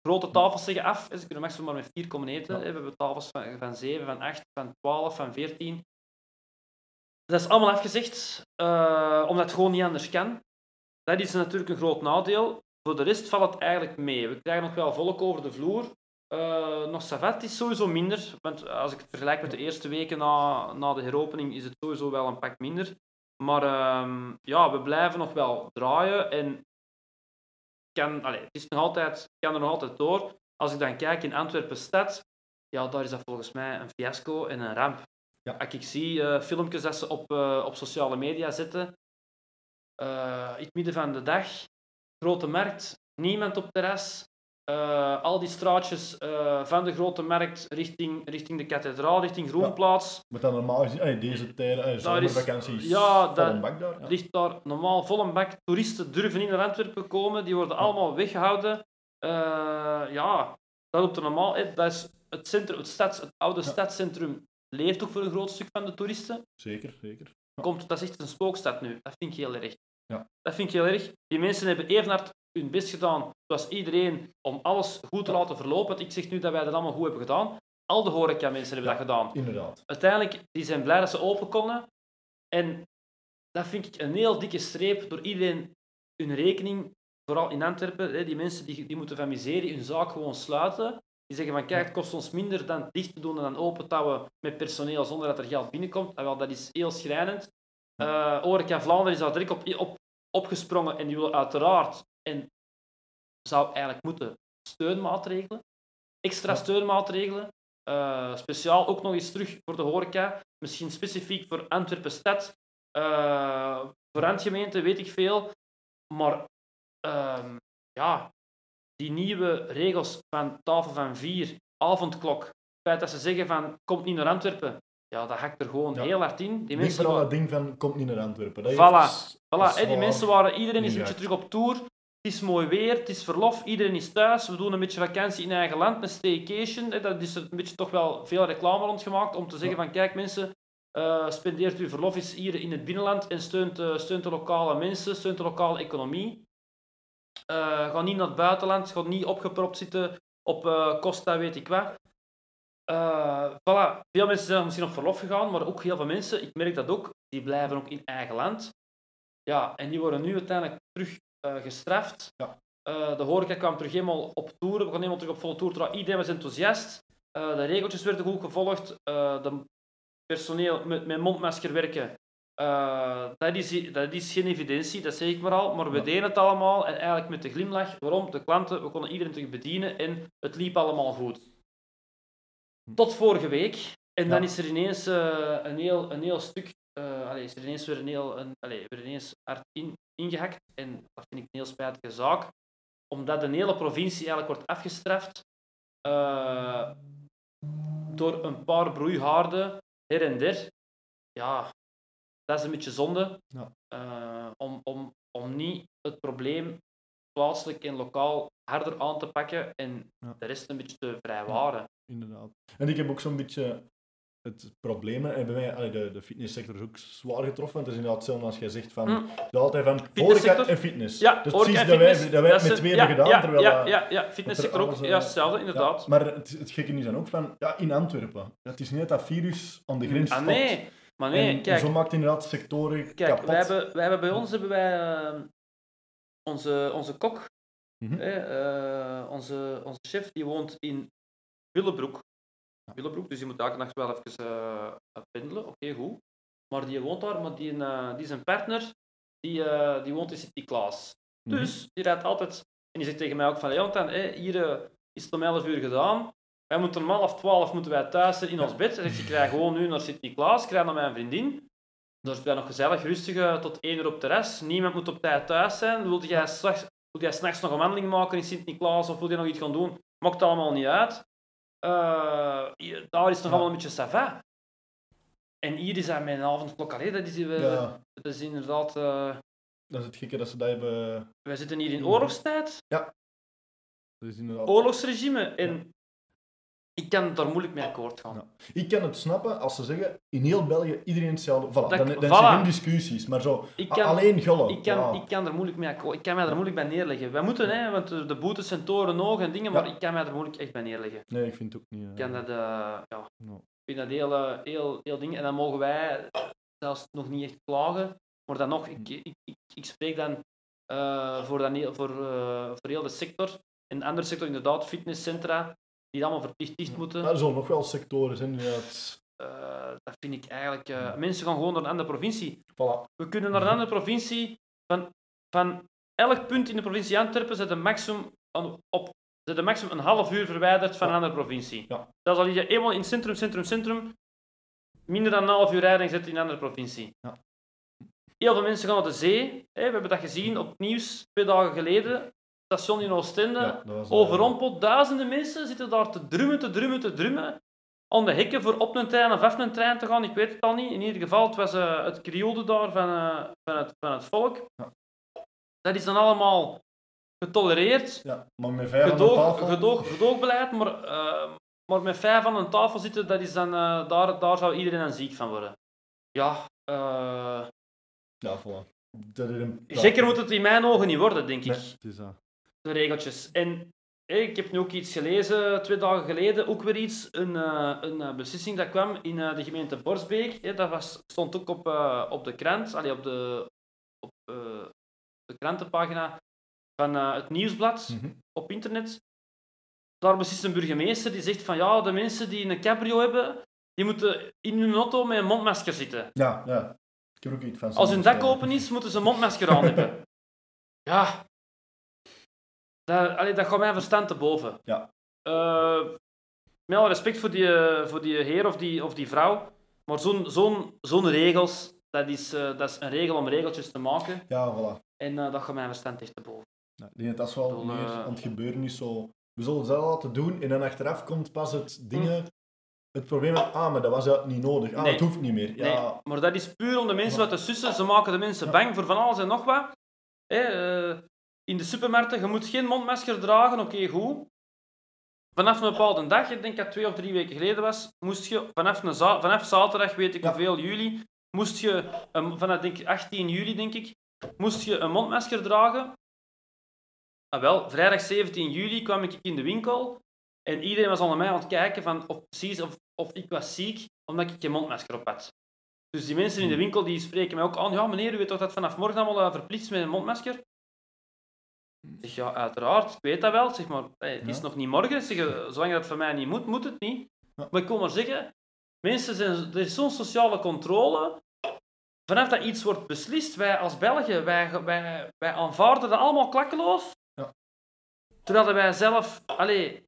Grote tafels zeggen af, ze kunnen maximaal maar met vier komen eten. We hebben tafels van, van 7, van 8, van 12, van 14. Dat is allemaal afgezegd, eh, omdat het gewoon niet anders kan. Dat is natuurlijk een groot nadeel. Voor de rest valt het eigenlijk mee. We krijgen nog wel volk over de vloer. Eh, nog savat is sowieso minder, want als ik het vergelijk met de eerste weken na, na de heropening is het sowieso wel een pak minder. Maar ehm, ja, we blijven nog wel draaien en kan, allee, het is nog altijd, kan er nog altijd door. Als ik dan kijk in Antwerpen stad, ja, daar is dat volgens mij een fiasco en een ramp. Ja. Als ik zie eh, filmpjes dat ze op, eh, op sociale media zetten, in het midden van de dag, grote markt, niemand op terras, eh, al die straatjes eh, van de grote markt richting, richting de kathedraal, richting Groenplaats, Wat dan normaal gezien, deze tijden, is- zomervakanties, ja, vol dat- een bak daar. Ja. ligt daar normaal vol een bak. Toeristen durven niet naar Antwerpen komen, die worden allemaal weggehouden. Eh, ja, dat loopt er normaal. hè. Dat is het, centrum, het, stads, het oude stadscentrum leeft ook voor een groot stuk van de toeristen. Zeker, zeker. Komt, dat is echt een spookstad nu. Dat vind ik heel erg. Ja. Dat vind ik heel erg. Die mensen hebben even hard hun best gedaan, zoals iedereen, om alles goed te laten verlopen. Want ik zeg nu dat wij dat allemaal goed hebben gedaan. Al de horeca-mensen hebben Ja. dat gedaan Inderdaad. uiteindelijk die zijn blij dat ze open konden. En dat vind ik een heel dikke streep door iedereen hun rekening, vooral in Antwerpen, hè, die mensen die, die moeten van miserie hun zaak gewoon sluiten. Die zeggen van kijk, het kost ons minder dan dicht te doen en dan open te houden met personeel zonder dat er geld binnenkomt. En wel, dat is heel schrijnend. Uh, Horeca Vlaanderen is daar direct op, op, opgesprongen en die willen uiteraard, en zou eigenlijk moeten, steunmaatregelen. Extra steunmaatregelen. Uh, speciaal ook nog eens terug voor de horeca. Misschien specifiek voor Antwerpen stad. Uh, voor Randgemeente weet ik veel. Maar uh, ja, die nieuwe regels van tafel van vier, avondklok. Het feit dat ze zeggen van komt niet naar Antwerpen. Ja, dat hakt er gewoon Ja. heel hard in. Die mensen vooral wa- dat ding van, komt niet naar Antwerpen. Dat Voilà. Voilà, is die mensen waren, iedereen is een beetje terug op tour. Het is mooi weer, het is verlof, iedereen is thuis. We doen een beetje vakantie in eigen land, een staycation. Dat is er een beetje toch wel veel reclame rondgemaakt om te zeggen van kijk mensen, eh, spendeert uw verlof eens hier in het binnenland en steunt, eh, steunt de lokale mensen, steunt de lokale economie. Eh, ga niet naar het buitenland, ga niet opgepropt zitten op Costa weet ik wat. Eh, voilà. Veel mensen zijn misschien op verlof gegaan, maar ook heel veel mensen, ik merk dat ook, die blijven ook in eigen land. Ja, en die worden nu uiteindelijk terug eh, gestraft. Ja. Eh, de horeca kwam terug helemaal op tour. We gaan helemaal terug op volle. Terwijl Iedereen was enthousiast. De regeltjes werden goed gevolgd. De personeel met, met mondmasker werken. dat, is, dat is geen evidentie, dat zeg ik maar al. Maar we Ja. deden het allemaal en eigenlijk met de glimlach. Waarom? De klanten, we konden iedereen terug bedienen en het liep allemaal goed. Tot vorige week. En dan Ja. is er ineens eh, een, heel, een heel stuk uh, allee, is er ineens weer een heel, een, allee, weer ineens hard in, ingehakt. En dat vind ik een heel spijtige zaak. Omdat de hele provincie eigenlijk wordt afgestraft uh, door een paar broeihaarden her en der. Ja, dat is een beetje zonde. Ja. Om, om, om niet het probleem plaatselijk en lokaal harder aan te pakken en ja. de rest een beetje te vrijwaren. Ja, inderdaad. En ik heb ook zo'n beetje het probleem, en bij mij, de, de fitnesssector is ook zwaar getroffen, want het is inderdaad hetzelfde als jij zegt van, Hm. je altijd van horeca en fitness. Ja, horeca precies dat wij, dat wij het met twee hebben gedaan, ja, terwijl... ja, ja, ja, fitnesssector ook. alles, Ja, eh, hetzelfde, inderdaad. Maar het, het gekke is dan ook van, ja, in Antwerpen, het is niet dat virus aan de grens ah, nee, maar nee, en kijk, zo maakt inderdaad sectoren Kijk, kapot. wij hebben, wij hebben bij ons hebben wij eh, onze, onze kok, Mhm. hè, eh, onze, onze chef, die woont in Willebroek. Willebroek, dus die moet elke nacht wel even eh, pendelen, oké, goed. Maar die woont daar, maar die, eh, die zijn partner, die, die woont in City Klaas. Mhm. Dus die rijdt altijd, en die zegt tegen mij ook van, hier is het om 11 uur gedaan. Wij moeten om half 12 moeten wij thuis zijn in ons bed. Zegt, ik gewoon nu naar City Klaas, ik rij naar mijn vriendin. Daar is nog gezellig rustig eh, tot 1 uur op terras. Niemand moet op tijd thuis zijn. Wil jij s'nachts s'nachts nog een wandeling maken in Sint-Niklaas of wil je nog iets gaan doen? Maakt allemaal niet uit. Eh, daar is het nog Ja. allemaal een beetje sava. En hier is dat met een avondklok. Allee, dat, is, Ja, dat is inderdaad... eh, dat is het gekke dat ze dat hebben... wij zitten hier in oorlogstijd. Dat is inderdaad... oorlogsregime. En ik kan daar moeilijk mee akkoord gaan. Ja. Ik kan het snappen als ze zeggen, in heel België iedereen hetzelfde. Voilà, Dat- dan, dan voilà. zijn geen discussies, maar zo, Ik a- kan, alleen gullen. ik, kan, ja. ik kan er moeilijk mee akkoord. Ik kan mij er moeilijk bij neerleggen. Wij moeten, hè, want de boetes zijn toren hoog en dingen, maar Ja. ik kan mij er moeilijk echt bij neerleggen. Nee, ik vind het ook niet... eh, Ik kan dat, eh, ja, ik vind dat heel, eh, heel, heel ding. En dan mogen wij zelfs nog niet echt klagen, maar dan nog, ik, ik, ik, ik spreek dan voor, dan heel, voor, voor heel de sector. En de andere sector, inderdaad, fitnesscentra, die allemaal verplicht dicht moeten. Er zullen nog wel sectoren zijn. Eh, dat vind ik eigenlijk... eh, mensen gaan gewoon naar een andere provincie. Voilà. We kunnen naar een andere provincie. Van, van elk punt in de provincie Antwerpen zit een maximum, op, zit een, maximum een half uur verwijderd van een andere provincie. Ja. Dat is al je eenmaal in het centrum, centrum, centrum. Minder dan een half uur rijden en zit in een andere provincie. Ja. Heel veel mensen gaan naar de zee. We hebben dat gezien op het nieuws twee dagen geleden. Station in Oostende. Ja, eh, Overrompeld, duizenden mensen zitten daar te drummen, te drummen, te drummen. Aan de hekken voor op een trein of af een trein te gaan, ik weet het al niet. In ieder geval, het was eh, het krioelde daar van, eh, van, het, van het volk. Ja. Dat is dan allemaal getolereerd. Ja, maar met vijf aan Gedoog, tafel... gedoog, gedoogbeleid, maar, maar met vijf aan een tafel zitten, dat is dan, daar, daar zou iedereen dan ziek van worden. Ja, eh, Ja, voilà. Dat een... gekker moet het in mijn ogen niet worden, denk ik. Het is dat. De regeltjes. En ik heb nu ook iets gelezen, twee dagen geleden, ook weer iets, een, eh, een eh, beslissing dat kwam in eh, de gemeente Borsbeek. Hé, dat was, stond ook op, op de krant, allee, op, de, op de krantenpagina van het nieuwsblad Mhm. op internet. Daar beslist een burgemeester die zegt van ja, de mensen die een cabrio hebben, die moeten in hun auto met een mondmasker zitten. Ja, ja. Ik heb ook iets van Als hun dak open is, moeten ze een mondmasker aan hebben. [laughs] Ja. Dat, allee, dat gaat mijn verstand te boven. Ja. Eh, met alle respect voor die, eh, voor die heer of die, of die vrouw, maar zo'n zo'n zo'n regels, dat is, eh, dat is een regel om regeltjes te maken. Ja, voilà. En dat gaat mijn verstand echt te boven. Ja, ik denk dat dat is wel bedoel, meer aan het gebeuren is zo... We zullen het wel laten doen en dan achteraf komt pas het dingen... Het probleem van, ah, maar dat was dat niet nodig. Ah, Mm. Nee. het hoeft niet meer. Ja, Nee, maar dat is puur om de mensen wat te sussen. Ze maken de mensen bang voor van alles en nog wat. Hè, eh, in de supermarkten, je moet geen mondmasker dragen, oké, goed. Vanaf een bepaalde dag, ik denk dat twee of drie weken geleden was, moest je vanaf, een za- vanaf zaterdag, weet ik Ja. hoeveel juli, moest je, vanaf denk ik 18 juli denk ik, moest je een mondmasker dragen. Ah, wel, vrijdag 17 juli kwam ik in de winkel en iedereen was naar mij aan het kijken van of, precies of, of ik was ziek omdat ik geen mondmasker op had. Dus die mensen in de winkel die spreken mij ook aan, ja meneer, u weet toch dat vanaf morgen allemaal verplicht met een mondmasker? Ik zeg, ja, uiteraard, ik weet dat wel. Zeg maar, hey, het is Ja. nog niet morgen. Zeg, eh, zolang dat voor mij niet moet, moet het niet. Ja. Maar ik wil maar zeggen, mensen zijn, er is zo'n sociale controle. Vanaf dat iets wordt beslist, wij als Belgen, wij, wij, wij aanvaarden dat allemaal klakkeloos. Ja. Terwijl wij zelf, allee,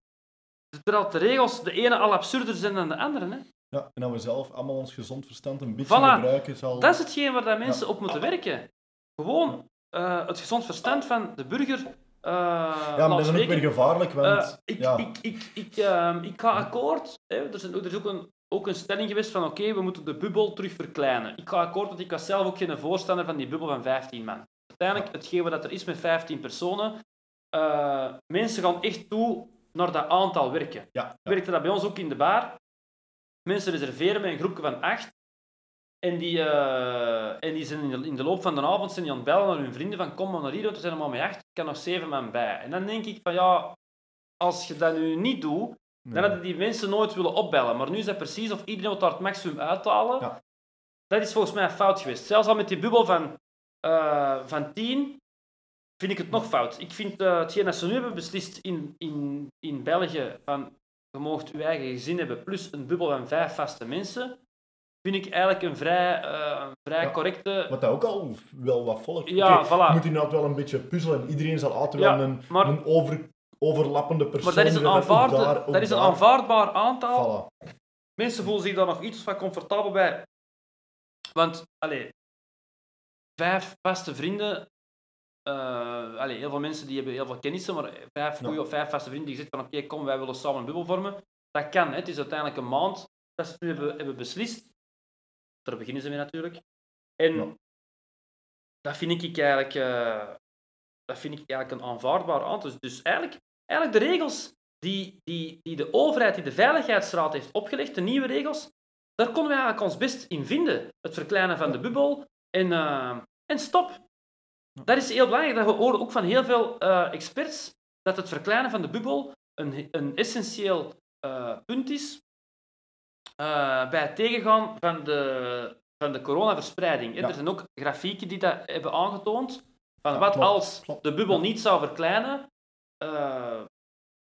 terwijl de regels de ene al absurder zijn dan de andere. Hè. ja, en dat we zelf allemaal ons gezond verstand een beetje Voilà. gebruiken zal... Dat is hetgeen waar dat mensen op moeten werken. Gewoon eh, het gezond verstand van de burger. eh Ja, maar dat is ook weer gevaarlijk, want... Eh, ik, ja, ik, ik, ik, ehm, ik ga akkoord. Hè. Er, is, er is ook een, ook een stelling geweest van oké, we moeten de bubbel terug verkleinen. Ik ga akkoord, want ik was zelf ook geen voorstander van die bubbel van 15 man. Uiteindelijk, hetgeen wat er is met 15 personen, mensen gaan echt toe naar dat aantal werken. ja, ja. werkte dat bij ons ook in de bar. mensen reserveren met een groepje van acht. En die, eh, en die zijn in de, in de loop van de avond zijn die aan het bellen naar hun vrienden van kom maar naar hier, we zijn maar met acht, ik kan nog zeven man bij. En dan denk ik van ja, als je dat nu niet doet, dan hadden die mensen nooit willen opbellen. Maar nu is dat precies of iedereen wil daar het maximum uithalen. Ja. Dat is volgens mij fout geweest. Zelfs al met die bubbel van, eh van 10 vind ik het nog fout. Ik vind eh, hetgeen dat ze nu hebben beslist in, in, in België van je moogt je eigen gezin hebben plus een bubbel van vijf vaste mensen, vind ik eigenlijk een vrij, eh, een vrij Ja. correcte... Wat dat ook al wel wat volgt. Ja, voilà. Je moet inderdaad wel een beetje puzzelen. Iedereen zal altijd Ja, wel een, maar- een over, overlappende persoon Maar dat is een, aanvaarde, daar- ook dat is een daar. aanvaardbaar aantal. Voilà. Mensen voelen zich daar nog iets van comfortabel bij. Want, allee, vijf vaste vrienden. eh allee, heel veel mensen die hebben heel veel kennissen, maar vijf Ja. goeie of vijf vaste vrienden die zeggen van oké, kom, wij willen samen een bubbel vormen. Dat kan, hè. het is uiteindelijk een maand dat ze nu hebben, hebben beslist. Daar beginnen ze mee natuurlijk. En Ja. dat vind ik eigenlijk, eh, dat vind ik eigenlijk een aanvaardbaar aantal. Dus, dus eigenlijk, eigenlijk de regels die, die, die de overheid, die de Veiligheidsraad heeft opgelegd, de nieuwe regels, daar konden we eigenlijk ons best in vinden. Het verkleinen van de bubbel en, eh, en stop. Dat is heel belangrijk. Dat we horen ook van heel veel eh, experts dat het verkleinen van de bubbel een, een essentieel punt is eh, bij het tegengaan van de, van de coronaverspreiding. Ja. Er zijn ook grafieken die dat hebben aangetoond. Van Ja, wat klopt, als klopt. de bubbel niet zou verkleinen. eh,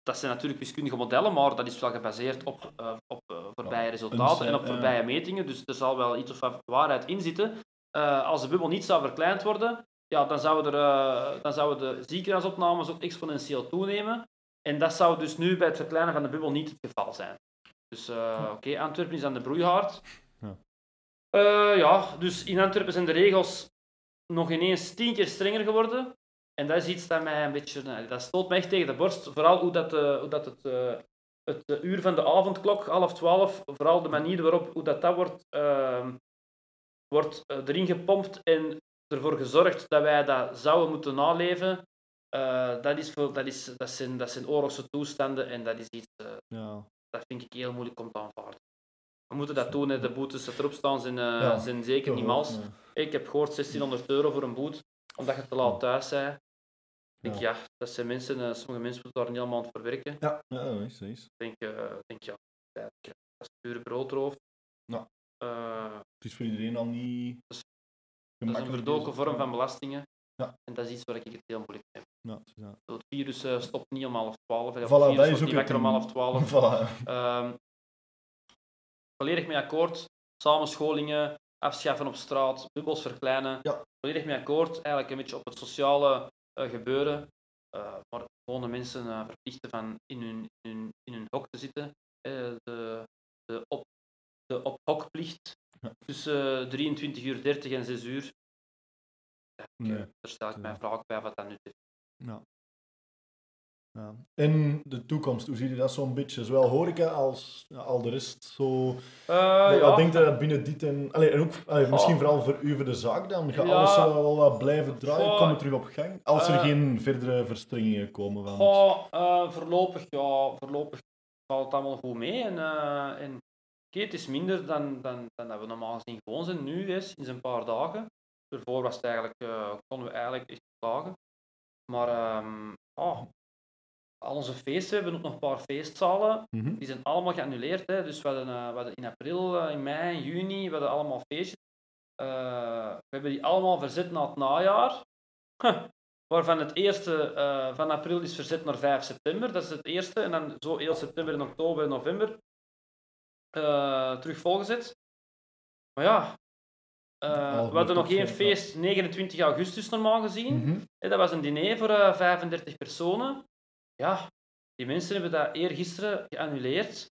dat zijn natuurlijk wiskundige modellen, maar dat is wel gebaseerd op, eh, op voorbije resultaten en op voorbije metingen. Dus er zal wel iets of wat waarheid in zitten. Als de bubbel niet zou verkleind worden, ja, dan, zouden er, dan zouden de ziekenhuisopnames ook exponentieel toenemen. En dat zou dus nu bij het verkleinen van de bubbel niet het geval zijn. Dus eh, oké, Antwerpen is aan de broeihaard. Ja. Eh, ja, dus in Antwerpen zijn de regels nog ineens tien keer strenger geworden. En dat is iets dat mij een beetje... nou, dat stoot mij echt tegen de borst. Vooral hoe dat, eh, hoe dat het, eh, het eh, uur van de avondklok, half twaalf, vooral de manier waarop hoe dat, dat wordt, ehm, wordt eh, erin gepompt en ervoor gezorgd dat wij dat zouden moeten naleven. eh, dat, is voor, dat, is, dat, zijn, dat zijn oorlogse toestanden en dat is iets... eh, Ja. Dat vind ik heel moeilijk om te aanvaarden. We moeten dat doen, hè. de boetes erop staan zijn, eh, Ja, zijn zeker niet mals. Ik heb gehoord 1600 euro voor een boete, omdat je te laat thuis bent. Ik denk, Ja. dat zijn mensen, eh, sommige mensen moeten daar een hele maand voor werken. Ja, ja, dat is, dat is. Ik denk, ik denk ja, dat is pure broodroof. Eh, Het is voor iedereen al niet. Dat is- een verdoken vorm van belastingen. Ja. En dat is iets waar ik het heel moeilijk mee heb. Ja, het virus eh, stopt niet om half twaalf. Voilà, virus dat is ook niet om half twaalf. [laughs] Voilà. Ehm, volledig mee akkoord. Samenscholingen, afschaffen op straat, bubbels verkleinen. Ja. Volledig mee akkoord. Eigenlijk een beetje op het sociale eh, gebeuren. Eh, maar gewoon de mensen verplichten van in hun, in hun, in hun hok te zitten. De, de, op, de op hokplicht Ja. tussen eh, 23 uur 30 en 6 uur. Nee. Daar stel ik mijn vraag bij wat dat nu is. Ja. Ja. En de toekomst, hoe zie je dat zo'n beetje? Zowel horeca als ja, al de rest. Zo, wat, ja. wat denk je dat binnen dit en... Allee, en ook, allee, misschien Oh. vooral voor u voor de zaak dan. Gaat alles wel wat blijven draaien? Goh. Komen terug op gang? Als er Eh. geen verdere verstrengingen komen van... Goh, eh, voorlopig, ja, voorlopig valt het allemaal goed mee. En, en het is minder dan, dan, dan dat we normaal gezien gewoon zijn nu, is, sinds een paar dagen. Daarvoor was het eigenlijk, eh, konden we eigenlijk echt klagen. Maar ehm, ja, al onze feesten, we hebben ook nog een paar feestzalen. Mhm. Die zijn allemaal geannuleerd. Hè. Dus we hadden, eh, we hadden in april, eh, in mei, in juni, we hadden allemaal feestjes. We hebben die allemaal verzet naar het najaar. Huh. Waarvan het eerste van april is verzet naar 5 september. Dat is het eerste. En dan zo heel september en oktober en november terug volgezet. Maar ja, eh, we hadden nog één ja. feest 29 augustus normaal gezien. Mhm. Dat was een diner voor eh, 35 personen. Ja, die mensen hebben dat eergisteren geannuleerd.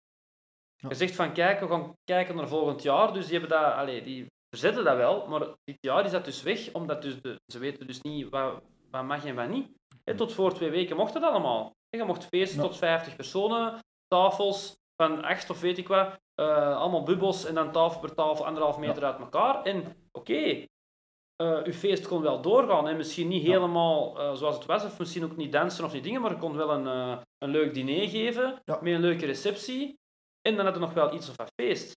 Ja. Gezegd van kijk, we gaan kijken naar volgend jaar. Dus die hebben dat, allee, die verzetten dat wel, maar dit jaar is dat dus weg, omdat dus de, ze weten dus niet wat, wat mag en wat niet. Hè, tot voor twee weken mocht het allemaal. Je mocht feesten Ja. tot 50 personen, tafels van acht of weet ik wat, eh, allemaal bubbels en dan tafel per tafel anderhalf meter uit elkaar. En oké, eh, uw feest kon wel doorgaan. En misschien niet Ja. helemaal eh, zoals het was, of misschien ook niet dansen of die dingen, maar je kon wel een, een leuk diner geven Ja. met een leuke receptie. En dan hadden we nog wel iets of een feest.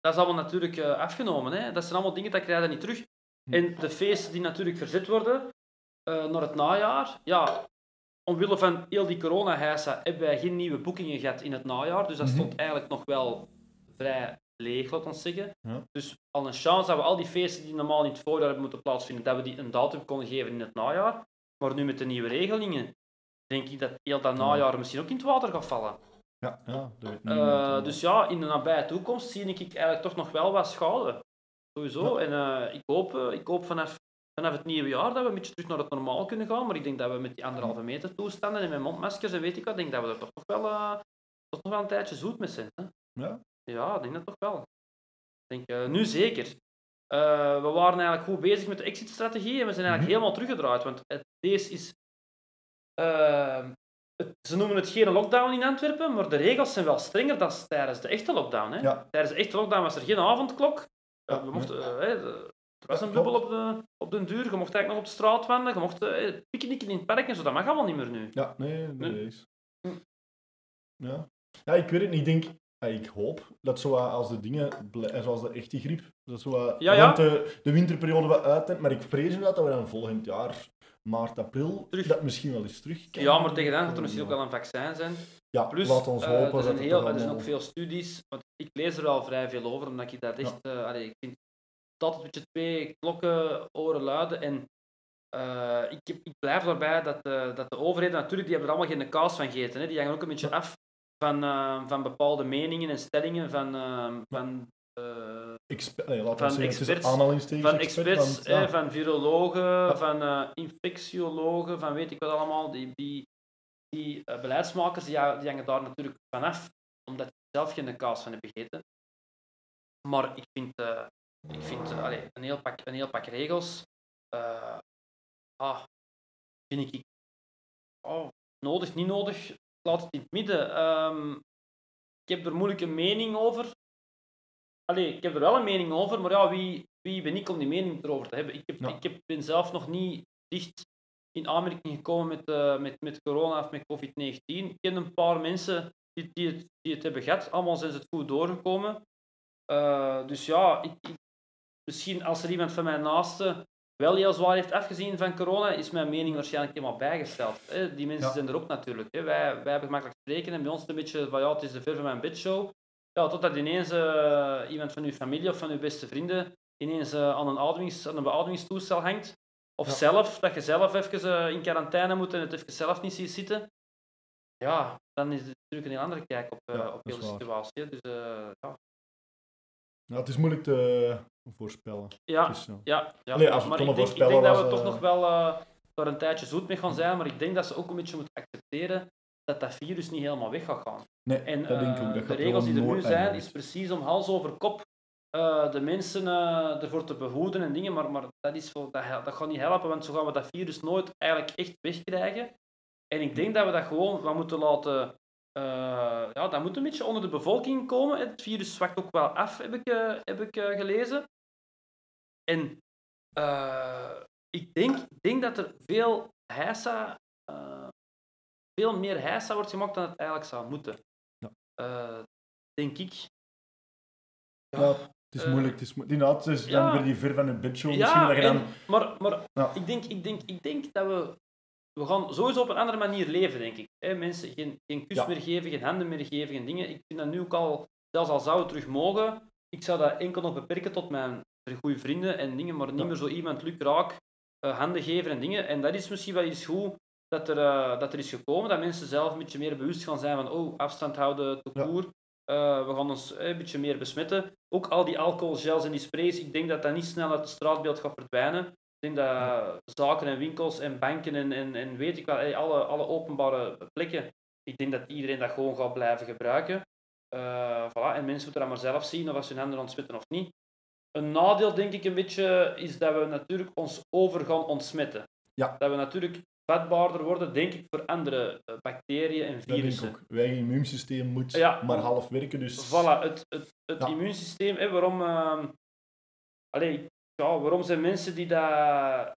Dat is allemaal natuurlijk afgenomen. Hè? Dat zijn allemaal dingen dat krijg je niet terug. Hm. En de feesten die natuurlijk verzet worden naar het najaar, ja, omwille van heel die corona-heisa hebben wij geen nieuwe boekingen gehad in het najaar. Dus dat Mhm. stond eigenlijk nog wel vrij leeg, laat ons zeggen. Ja. Dus al een chance dat we al die feesten die normaal in het voorjaar hebben moeten plaatsvinden, dat we die een datum konden geven in het najaar. Maar nu met de nieuwe regelingen, denk ik dat heel dat Ja. najaar misschien ook in het water gaat vallen. Ja, ja, dat weet Eh, niemand. dus ja, in de nabije toekomst zie ik eigenlijk toch nog wel wat schade. Sowieso. En eh, ik hoop, eh, ik hoop vanaf, vanaf het nieuwe jaar dat we een beetje terug naar het normaal kunnen gaan. Maar ik denk dat we met die anderhalve meter toestanden en met mondmaskers en weet ik wat, denk dat we er toch nog wel, toch nog wel een tijdje zoet mee zijn. Hè? Ja? Ja, ik denk dat toch wel. Ik denk, eh, nu zeker. Eh, we waren eigenlijk goed bezig met de exit-strategie en we zijn eigenlijk Mhm. helemaal teruggedraaid. Want het, deze is. eh, het- ze noemen het geen lockdown in Antwerpen, maar de regels zijn wel strenger dan tijdens de echte lockdown. Hè? Ja. Tijdens de echte lockdown was er geen avondklok. Ja, we mochten, eh, er was Ja, een bubbel op de, op de duur. Je mocht eigenlijk nog op de straat wandelen. Je mocht eh, picknicken in het park en zo. Dat mag allemaal niet meer nu. Ja, nee, nee, Nee. is. Ja. ja, ik weet het niet. Ik denk, ja, ik hoop dat zo als de dingen, blij- zoals de echte griep, dat zo Ja, ja. de, de winterperiode wat uit Maar ik vrees dat we dan volgend jaar, maart, april, Terug. dat misschien wel eens terug kan Ja, maar tegen dan gaat er misschien ook wel een vaccin zijn. Ja, Plus, laat ons eh, hopen er, dat zijn het heel, er zijn ook veel studies, want ik lees er wel vrij veel over, omdat ik dat echt, eh, allee, ik vind dat het beetje twee klokken oren luiden. En eh, ik, heb- ik blijf daarbij dat, eh, dat de overheden, natuurlijk, die hebben er allemaal geen kaas van gegeten. Hè. Die hangen ook een beetje af van, eh, van bepaalde meningen en stellingen van, eh, van, Exper- nee, van zeggen, experts- van expert, experts, hè, ja. van virologen, van infectiologen, van weet ik wat allemaal. Die, die, die beleidsmakers die, die hangen daar natuurlijk vanaf, omdat ze zelf geen kaas van hebben gegeten. Maar ik vind, ik vind eh, allee, een, heel pak, een heel pak regels, eh, ah, vind ik oh, nodig, niet nodig, laat het in het midden. Ehm, ik heb er moeilijk een mening over. Allee, ik heb er wel een mening over, maar ja, wie, wie ben ik om die mening erover te hebben? Ik, heb, Ja. ik heb, ben zelf nog niet dicht in aanmerking gekomen met, eh, met, met corona of met COVID-19. Ik ken een paar mensen die, die, het, die het hebben gehad. Allemaal zijn ze het goed doorgekomen. Dus ja, ik, ik- misschien als er iemand van mijn naasten wel heel zwaar heeft afgezien van corona, is mijn mening waarschijnlijk helemaal bijgesteld. Hè? Die mensen Ja. zijn er ook natuurlijk. Hè? Wij, wij hebben gemakkelijk spreken en bij ons is het een beetje van ja, het is de ver van mijn bedshow. Ja, totdat ineens eh, iemand van uw familie of van uw beste vrienden ineens eh, aan, een ademings, aan een beademingstoestel hangt. Of Ja. zelf, dat je zelf even eh, in quarantaine moet en het even zelf niet ziet zitten. Ja, dan is het natuurlijk een heel andere kijk op, Ja, op heel de situatie. Dus ja, Ja, het is moeilijk te voorspellen. ja, zo. ja, ja. Allee, als we maar het ik denk, ik denk dat we toch eh, nog wel eh daar een tijdje zoet mee gaan zijn, maar ik denk dat ze ook een beetje moeten accepteren dat dat virus niet helemaal weg gaat gaan. Nee, En dat denk ik eh, ook. Dat de gaat regels die er nu zijn, is precies om hals over kop eh, de mensen eh, ervoor te behoeden en dingen, maar, maar dat, is voor, dat, dat gaat niet helpen, want zo gaan we dat virus nooit eigenlijk echt wegkrijgen. En ik denk dat we dat gewoon wat moeten laten... eh, ja, dat moet een beetje onder de bevolking komen. Het virus zwakt ook wel af, heb ik, eh, heb ik eh, gelezen. En eh, ik, denk, ik denk dat er veel heisa, eh, veel meer heisa wordt gemaakt dan het eigenlijk zou moeten. Ja. Eh, denk ik. Ja, het is moeilijk. Het is, mo- inderdaad, ja. dan weer die ver van de bedshow. Ja, Misschien dat je dan... en- maar, maar Ja. ik, denk, ik, denk, ik denk dat we... We gaan sowieso op een andere manier leven, denk ik. Hè, mensen geen, geen kus Ja. meer geven, geen handen meer geven, geen dingen. Ik vind dat nu ook al, zelfs al zou het terug mogen, ik zou dat enkel nog beperken tot mijn goede vrienden en dingen, maar niet Ja. meer zo iemand lukraak eh handen geven en dingen. En dat is misschien wel iets goed dat er, eh, dat er is gekomen, dat mensen zelf een beetje meer bewust gaan zijn van oh, afstand houden, te koer. Eh, we gaan ons een beetje meer besmetten. Ook al die alcoholgels en die sprays, ik denk dat dat niet snel uit het straatbeeld gaat verdwijnen. Ik denk dat zaken en winkels en banken en, en, en weet ik wel, alle, alle openbare plekken, ik denk dat iedereen dat gewoon gaat blijven gebruiken. Eh, voilà. En mensen moeten dat maar zelf zien of als ze hun handen ontsmetten of niet. Een nadeel, denk ik, een beetje, is dat we natuurlijk ons over gaan ontsmetten. Ja. Dat we natuurlijk vatbaarder worden, denk ik, voor andere eh, bacteriën en Dat denk ik virussen. ook. Eigen immuunsysteem moet Ja. maar half werken, dus... Voilà, het, het, het Ja. immuunsysteem, hè, waarom, allee, ja, waarom zijn mensen die dat,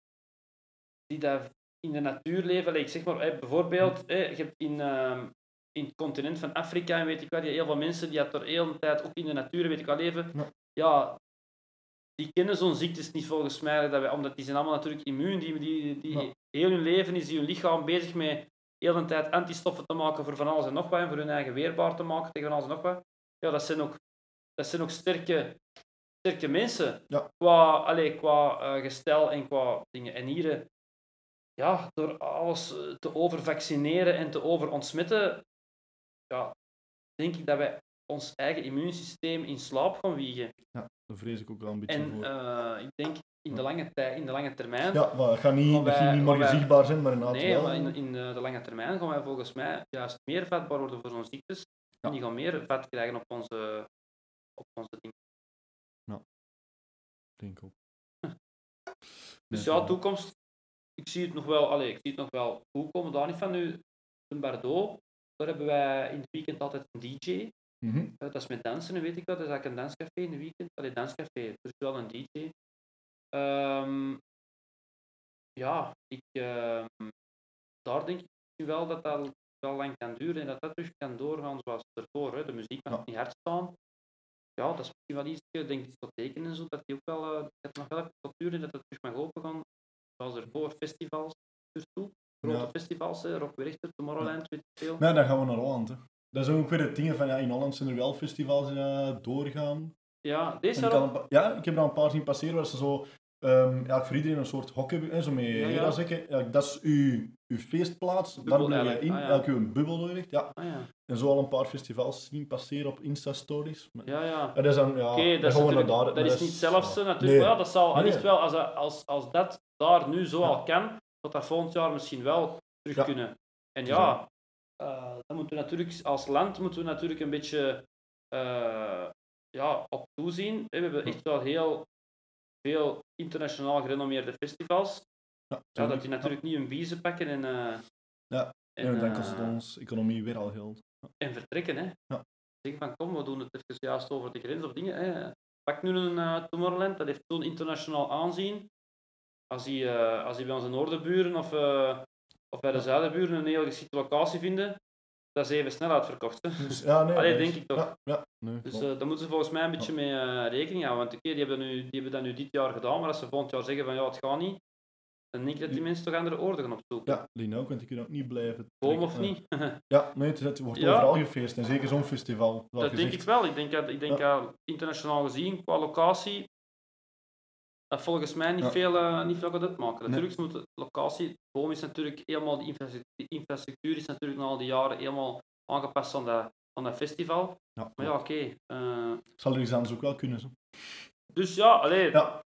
die dat in de natuur leven, allee, ik zeg maar, hè, bijvoorbeeld, hè, je hebt in, ehm, in het continent van Afrika en weet ik wat, heel veel mensen die dat er heel de tijd ook in de natuur weet ik wat leven, Ja. ja, die kennen zo'n ziektes niet volgens mij, dat wij, omdat die zijn allemaal natuurlijk immuun, die, die, die Ja. heel hun leven is die hun lichaam bezig met heel de tijd antistoffen te maken voor van alles en nog wat, en voor hun eigen weerbaar te maken tegen van alles en nog wat. Ja, dat zijn ook, dat zijn ook sterke, sterke mensen, Ja. qua, allee, qua eh, gestel en qua dingen. En hier, eh, ja, door alles eh, te overvaccineren en te overontsmetten, ja, denk ik dat wij ons eigen immuunsysteem in slaap gaan wiegen. Ja, daar vrees ik ook wel een beetje En voor. eh, ik denk in de, lange tij, in de lange termijn, ja, maar dat gaat niet, wij- gaat niet morgen gaan wij- zichtbaar zijn, maar inderdaad nee, wel. maar in, in de, lange termijn gaan wij volgens mij juist meer vatbaar worden voor zo'n ziektes. Ja. En die gaan meer vat krijgen op onze, op onze dingen. denk ook. [laughs] Dus ja, toekomst, ik zie het nog wel, allee, ik zie het nog wel goed komen. Daar niet van nu, in Bordeaux, daar hebben wij in het weekend altijd een DJ. Mhm. Eh, dat is met dansen, weet ik wat. Dat is eigenlijk een danscafé in het weekend. Allee, danscafé, dus wel een DJ. Ehm, ja, ik, ehm, daar denk ik wel dat dat wel lang kan duren en dat dat terug kan doorgaan zoals ervoor. Hè. De muziek mag Ja. niet hard staan. Ja, dat is misschien wel iets, ik denk discotheken en zo, dat die ook wel, eh, dat het nog wel even tot duren dat het terug mag opengaan. Zoals ervoor, festivals, dus toe. Grote Ja. festivals, hè, Rock Werchter, Tomorrowland, weet ik veel. Ja, dan gaan we naar Holland. Hè. Dat is ook weer het ding van, ja, in Holland zijn er wel festivals uh, doorgaan. Ja, En deze ik, ja, ik heb er al een paar zien passeren waar ze zo, ehm ja, voor iedereen een soort hok hebben, hè, zo met Ja, zeggen, ja, dat is uw, uw feestplaats, daar blijf je in, ah, ja. een bubbel doorricht. Ja. Ah, ja. En zo al een paar festivals zien passeren op Insta-stories. Ja, ja. Ja, dat is dan, ja, Oké, dan dat, is, naar daar. dat is niet zelfs natuurlijk. Nee. Ja, dat zal, al Nee. wel, als, dat- als, als dat daar nu zo al kan, dat dat volgend jaar misschien wel terug kunnen. En Ja. Eh, dan moeten we natuurlijk, als land moeten we natuurlijk een beetje eh, ja, op toezien. We hebben echt wel heel veel internationaal gerenommeerde festivals. Ja, dat die natuurlijk niet hun biezen pakken en, eh, Ja, en, dan kost het ons economie weer al geld. en vertrekken. Hè. Ja. Zeggen van kom, we doen het even juist over de grens of dingen. Hè. Pak nu een Tomorrowland, dat heeft zo'n internationaal aanzien. Als die, eh, als die bij onze noordenburen of, of bij de Ja. zuidenburen een heel geschiekte locatie vinden, dat is even snel uitverkocht. Hè. Dus, ja, nee, Allee, denk ik toch. Ja, ja nee, Dus klopt. eh daar moeten ze volgens mij een beetje mee eh, rekening houden. Want oké, die, hebben nu, die hebben dat nu dit jaar gedaan, maar als ze volgend jaar zeggen van ja, het gaat niet, dan denk ik dat die Ja. mensen toch andere oorden gaan opzoeken. ja, die ook, want die kunnen ook niet blijven. Boom of niet? [laughs] Ja, nee, het, wordt Ja. overal gefeest. En zeker zo'n festival. Dat denk ik wel. Ik denk, dat, ik denk dat internationaal gezien, qua locatie, dat volgens mij niet Ja. veel, eh, niet veel gaat uitmaken. Nee. Natuurlijk moet de locatie, boom is natuurlijk helemaal, die infrastructuur, is natuurlijk na al die jaren helemaal aangepast aan dat, aan dat festival. Ja, Maar ja, oké. eh, Zal er iets anders ook wel kunnen. Zo. dus ja, alleen, Ja,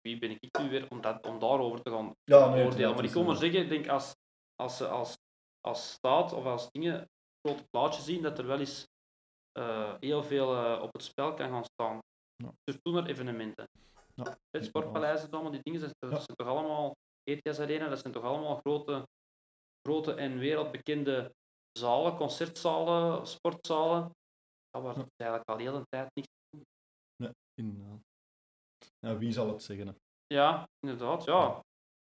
wie ben ik nu weer om, dat, om daarover te gaan Ja, nee, oordelen. Maar ik is, maar zeggen, ik denk als, als ze als, als staat of als dingen grote plaatje zien, dat er wel eens eh, heel veel op het spel kan gaan staan. Ja. Dus toen er evenementen. Ja, Het sportpaleizen, allemaal die dingen, dat, dat zijn toch allemaal, ETS Arena, dat zijn toch allemaal grote, grote en wereldbekende zalen, concertzalen, sportzalen, ja, waar Ja. het eigenlijk al heel de tijd niks inderdaad. Ja, wie zal het zeggen? Hè? Ja, inderdaad. Ja.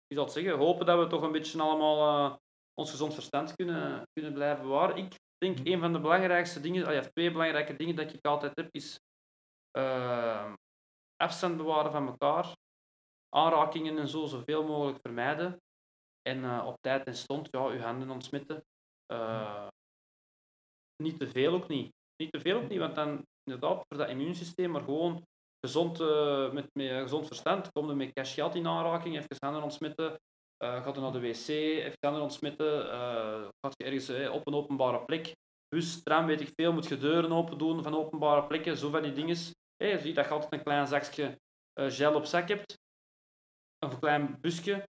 Ik zal het zeggen, hopen dat we toch een beetje allemaal eh, ons gezond verstand kunnen, kunnen blijven bewaren. Ik denk een van de belangrijkste dingen, ah ja, twee belangrijke dingen dat ik altijd heb, is eh, afstand bewaren van elkaar, aanrakingen en zo zoveel mogelijk vermijden. En eh, op tijd en stond ja, uw handen ontsmetten. Eh, niet te veel ook niet. Niet te veel ook niet, want dan inderdaad voor dat immuunsysteem, maar gewoon gezond, eh, met, met gezond verstand. Kom er met cachet in aanraking, even handen ontsmetten. eh gaat er naar de wc, even handen ontsmetten. eh gaat je ergens op een openbare plek. Bus, tram, weet ik veel, moet je deuren open doen van openbare plekken, zo van die dingen. Je ziet dat je altijd een klein zakje eh, gel op zak hebt. Of een klein busje.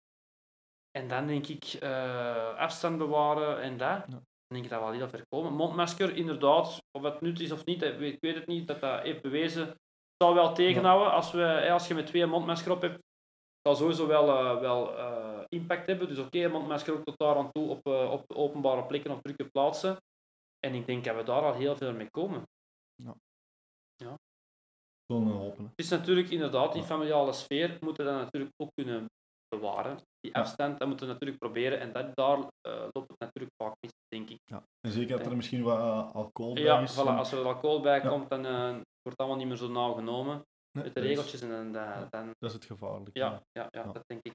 En dan denk ik eh, afstand bewaren en dat. Dan denk ik dat we al heel ver komen. Mondmasker, inderdaad, of het nut is of niet, ik weet, het niet, dat dat heeft bewezen. Het zal wel tegenhouden als, we, als je met twee mondmasker op hebt. Zal sowieso wel, eh, wel impact hebben. Dus oké, mondmasker ook tot daar aan toe op, op openbare plekken, op drukke plaatsen. En ik denk dat we daar al heel veel mee komen. Gewoon Het is natuurlijk inderdaad, die Ja. familiale sfeer moeten we dan natuurlijk ook kunnen bewaren. Die Ja. afstand, dat moeten we natuurlijk proberen. En dat, daar eh, loopt het natuurlijk vaak mis, denk ik. Ja. En zeker dat er misschien wat uh, alcohol bij Ja, is. voilà, als er alcohol bij Ja. komt, dan uh, wordt het allemaal niet meer zo nauw genomen Nee, met de dat regeltjes. En dan, dan, Dat is het gevaarlijke. ja, ja, ja, Ja. dat denk ik.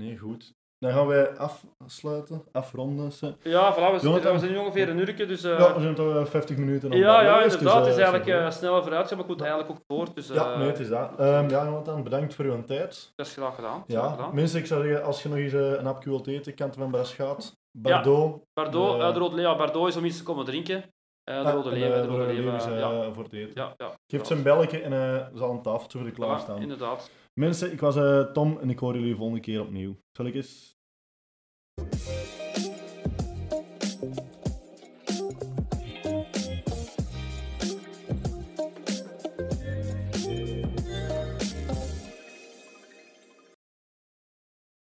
Nee, goed. Dan gaan wij afsluiten, afronden. ze. Ja, voilà, we, zijn- Jonathan- we zijn nu ongeveer een uurtje, dus... eh, ja, we zijn toch eh, 50 minuten aan ja, ja, dus, inderdaad. Het is eh, eigenlijk eh sneller vooruit, maar goed, eigenlijk ook voort. Dus, Ja, eh, nee, het is dat. Ehm, ja, Jonathan, bedankt voor uw tijd. Dat is graag gedaan. graag Ja, gedaan. mensen, ik zou zeggen, als je nog eens eh, een hapje wilt eten, kant van Braschaat, Bordeaux. Bordeaux, de- eh, de Rode Leeuw, Bordeaux is om iets te komen drinken. Eh, de Rode Leeuw, eh, de Rode Leeuw, is eh, eh, ja. voor het eten. Ja, ja. Geeft ja. zijn belletje en eh zal een tafeltje voor de klaarstaan. inderdaad. Mensen, ik was eh, Tom en ik hoor jullie volgende keer opnieuw. Zal ik eens...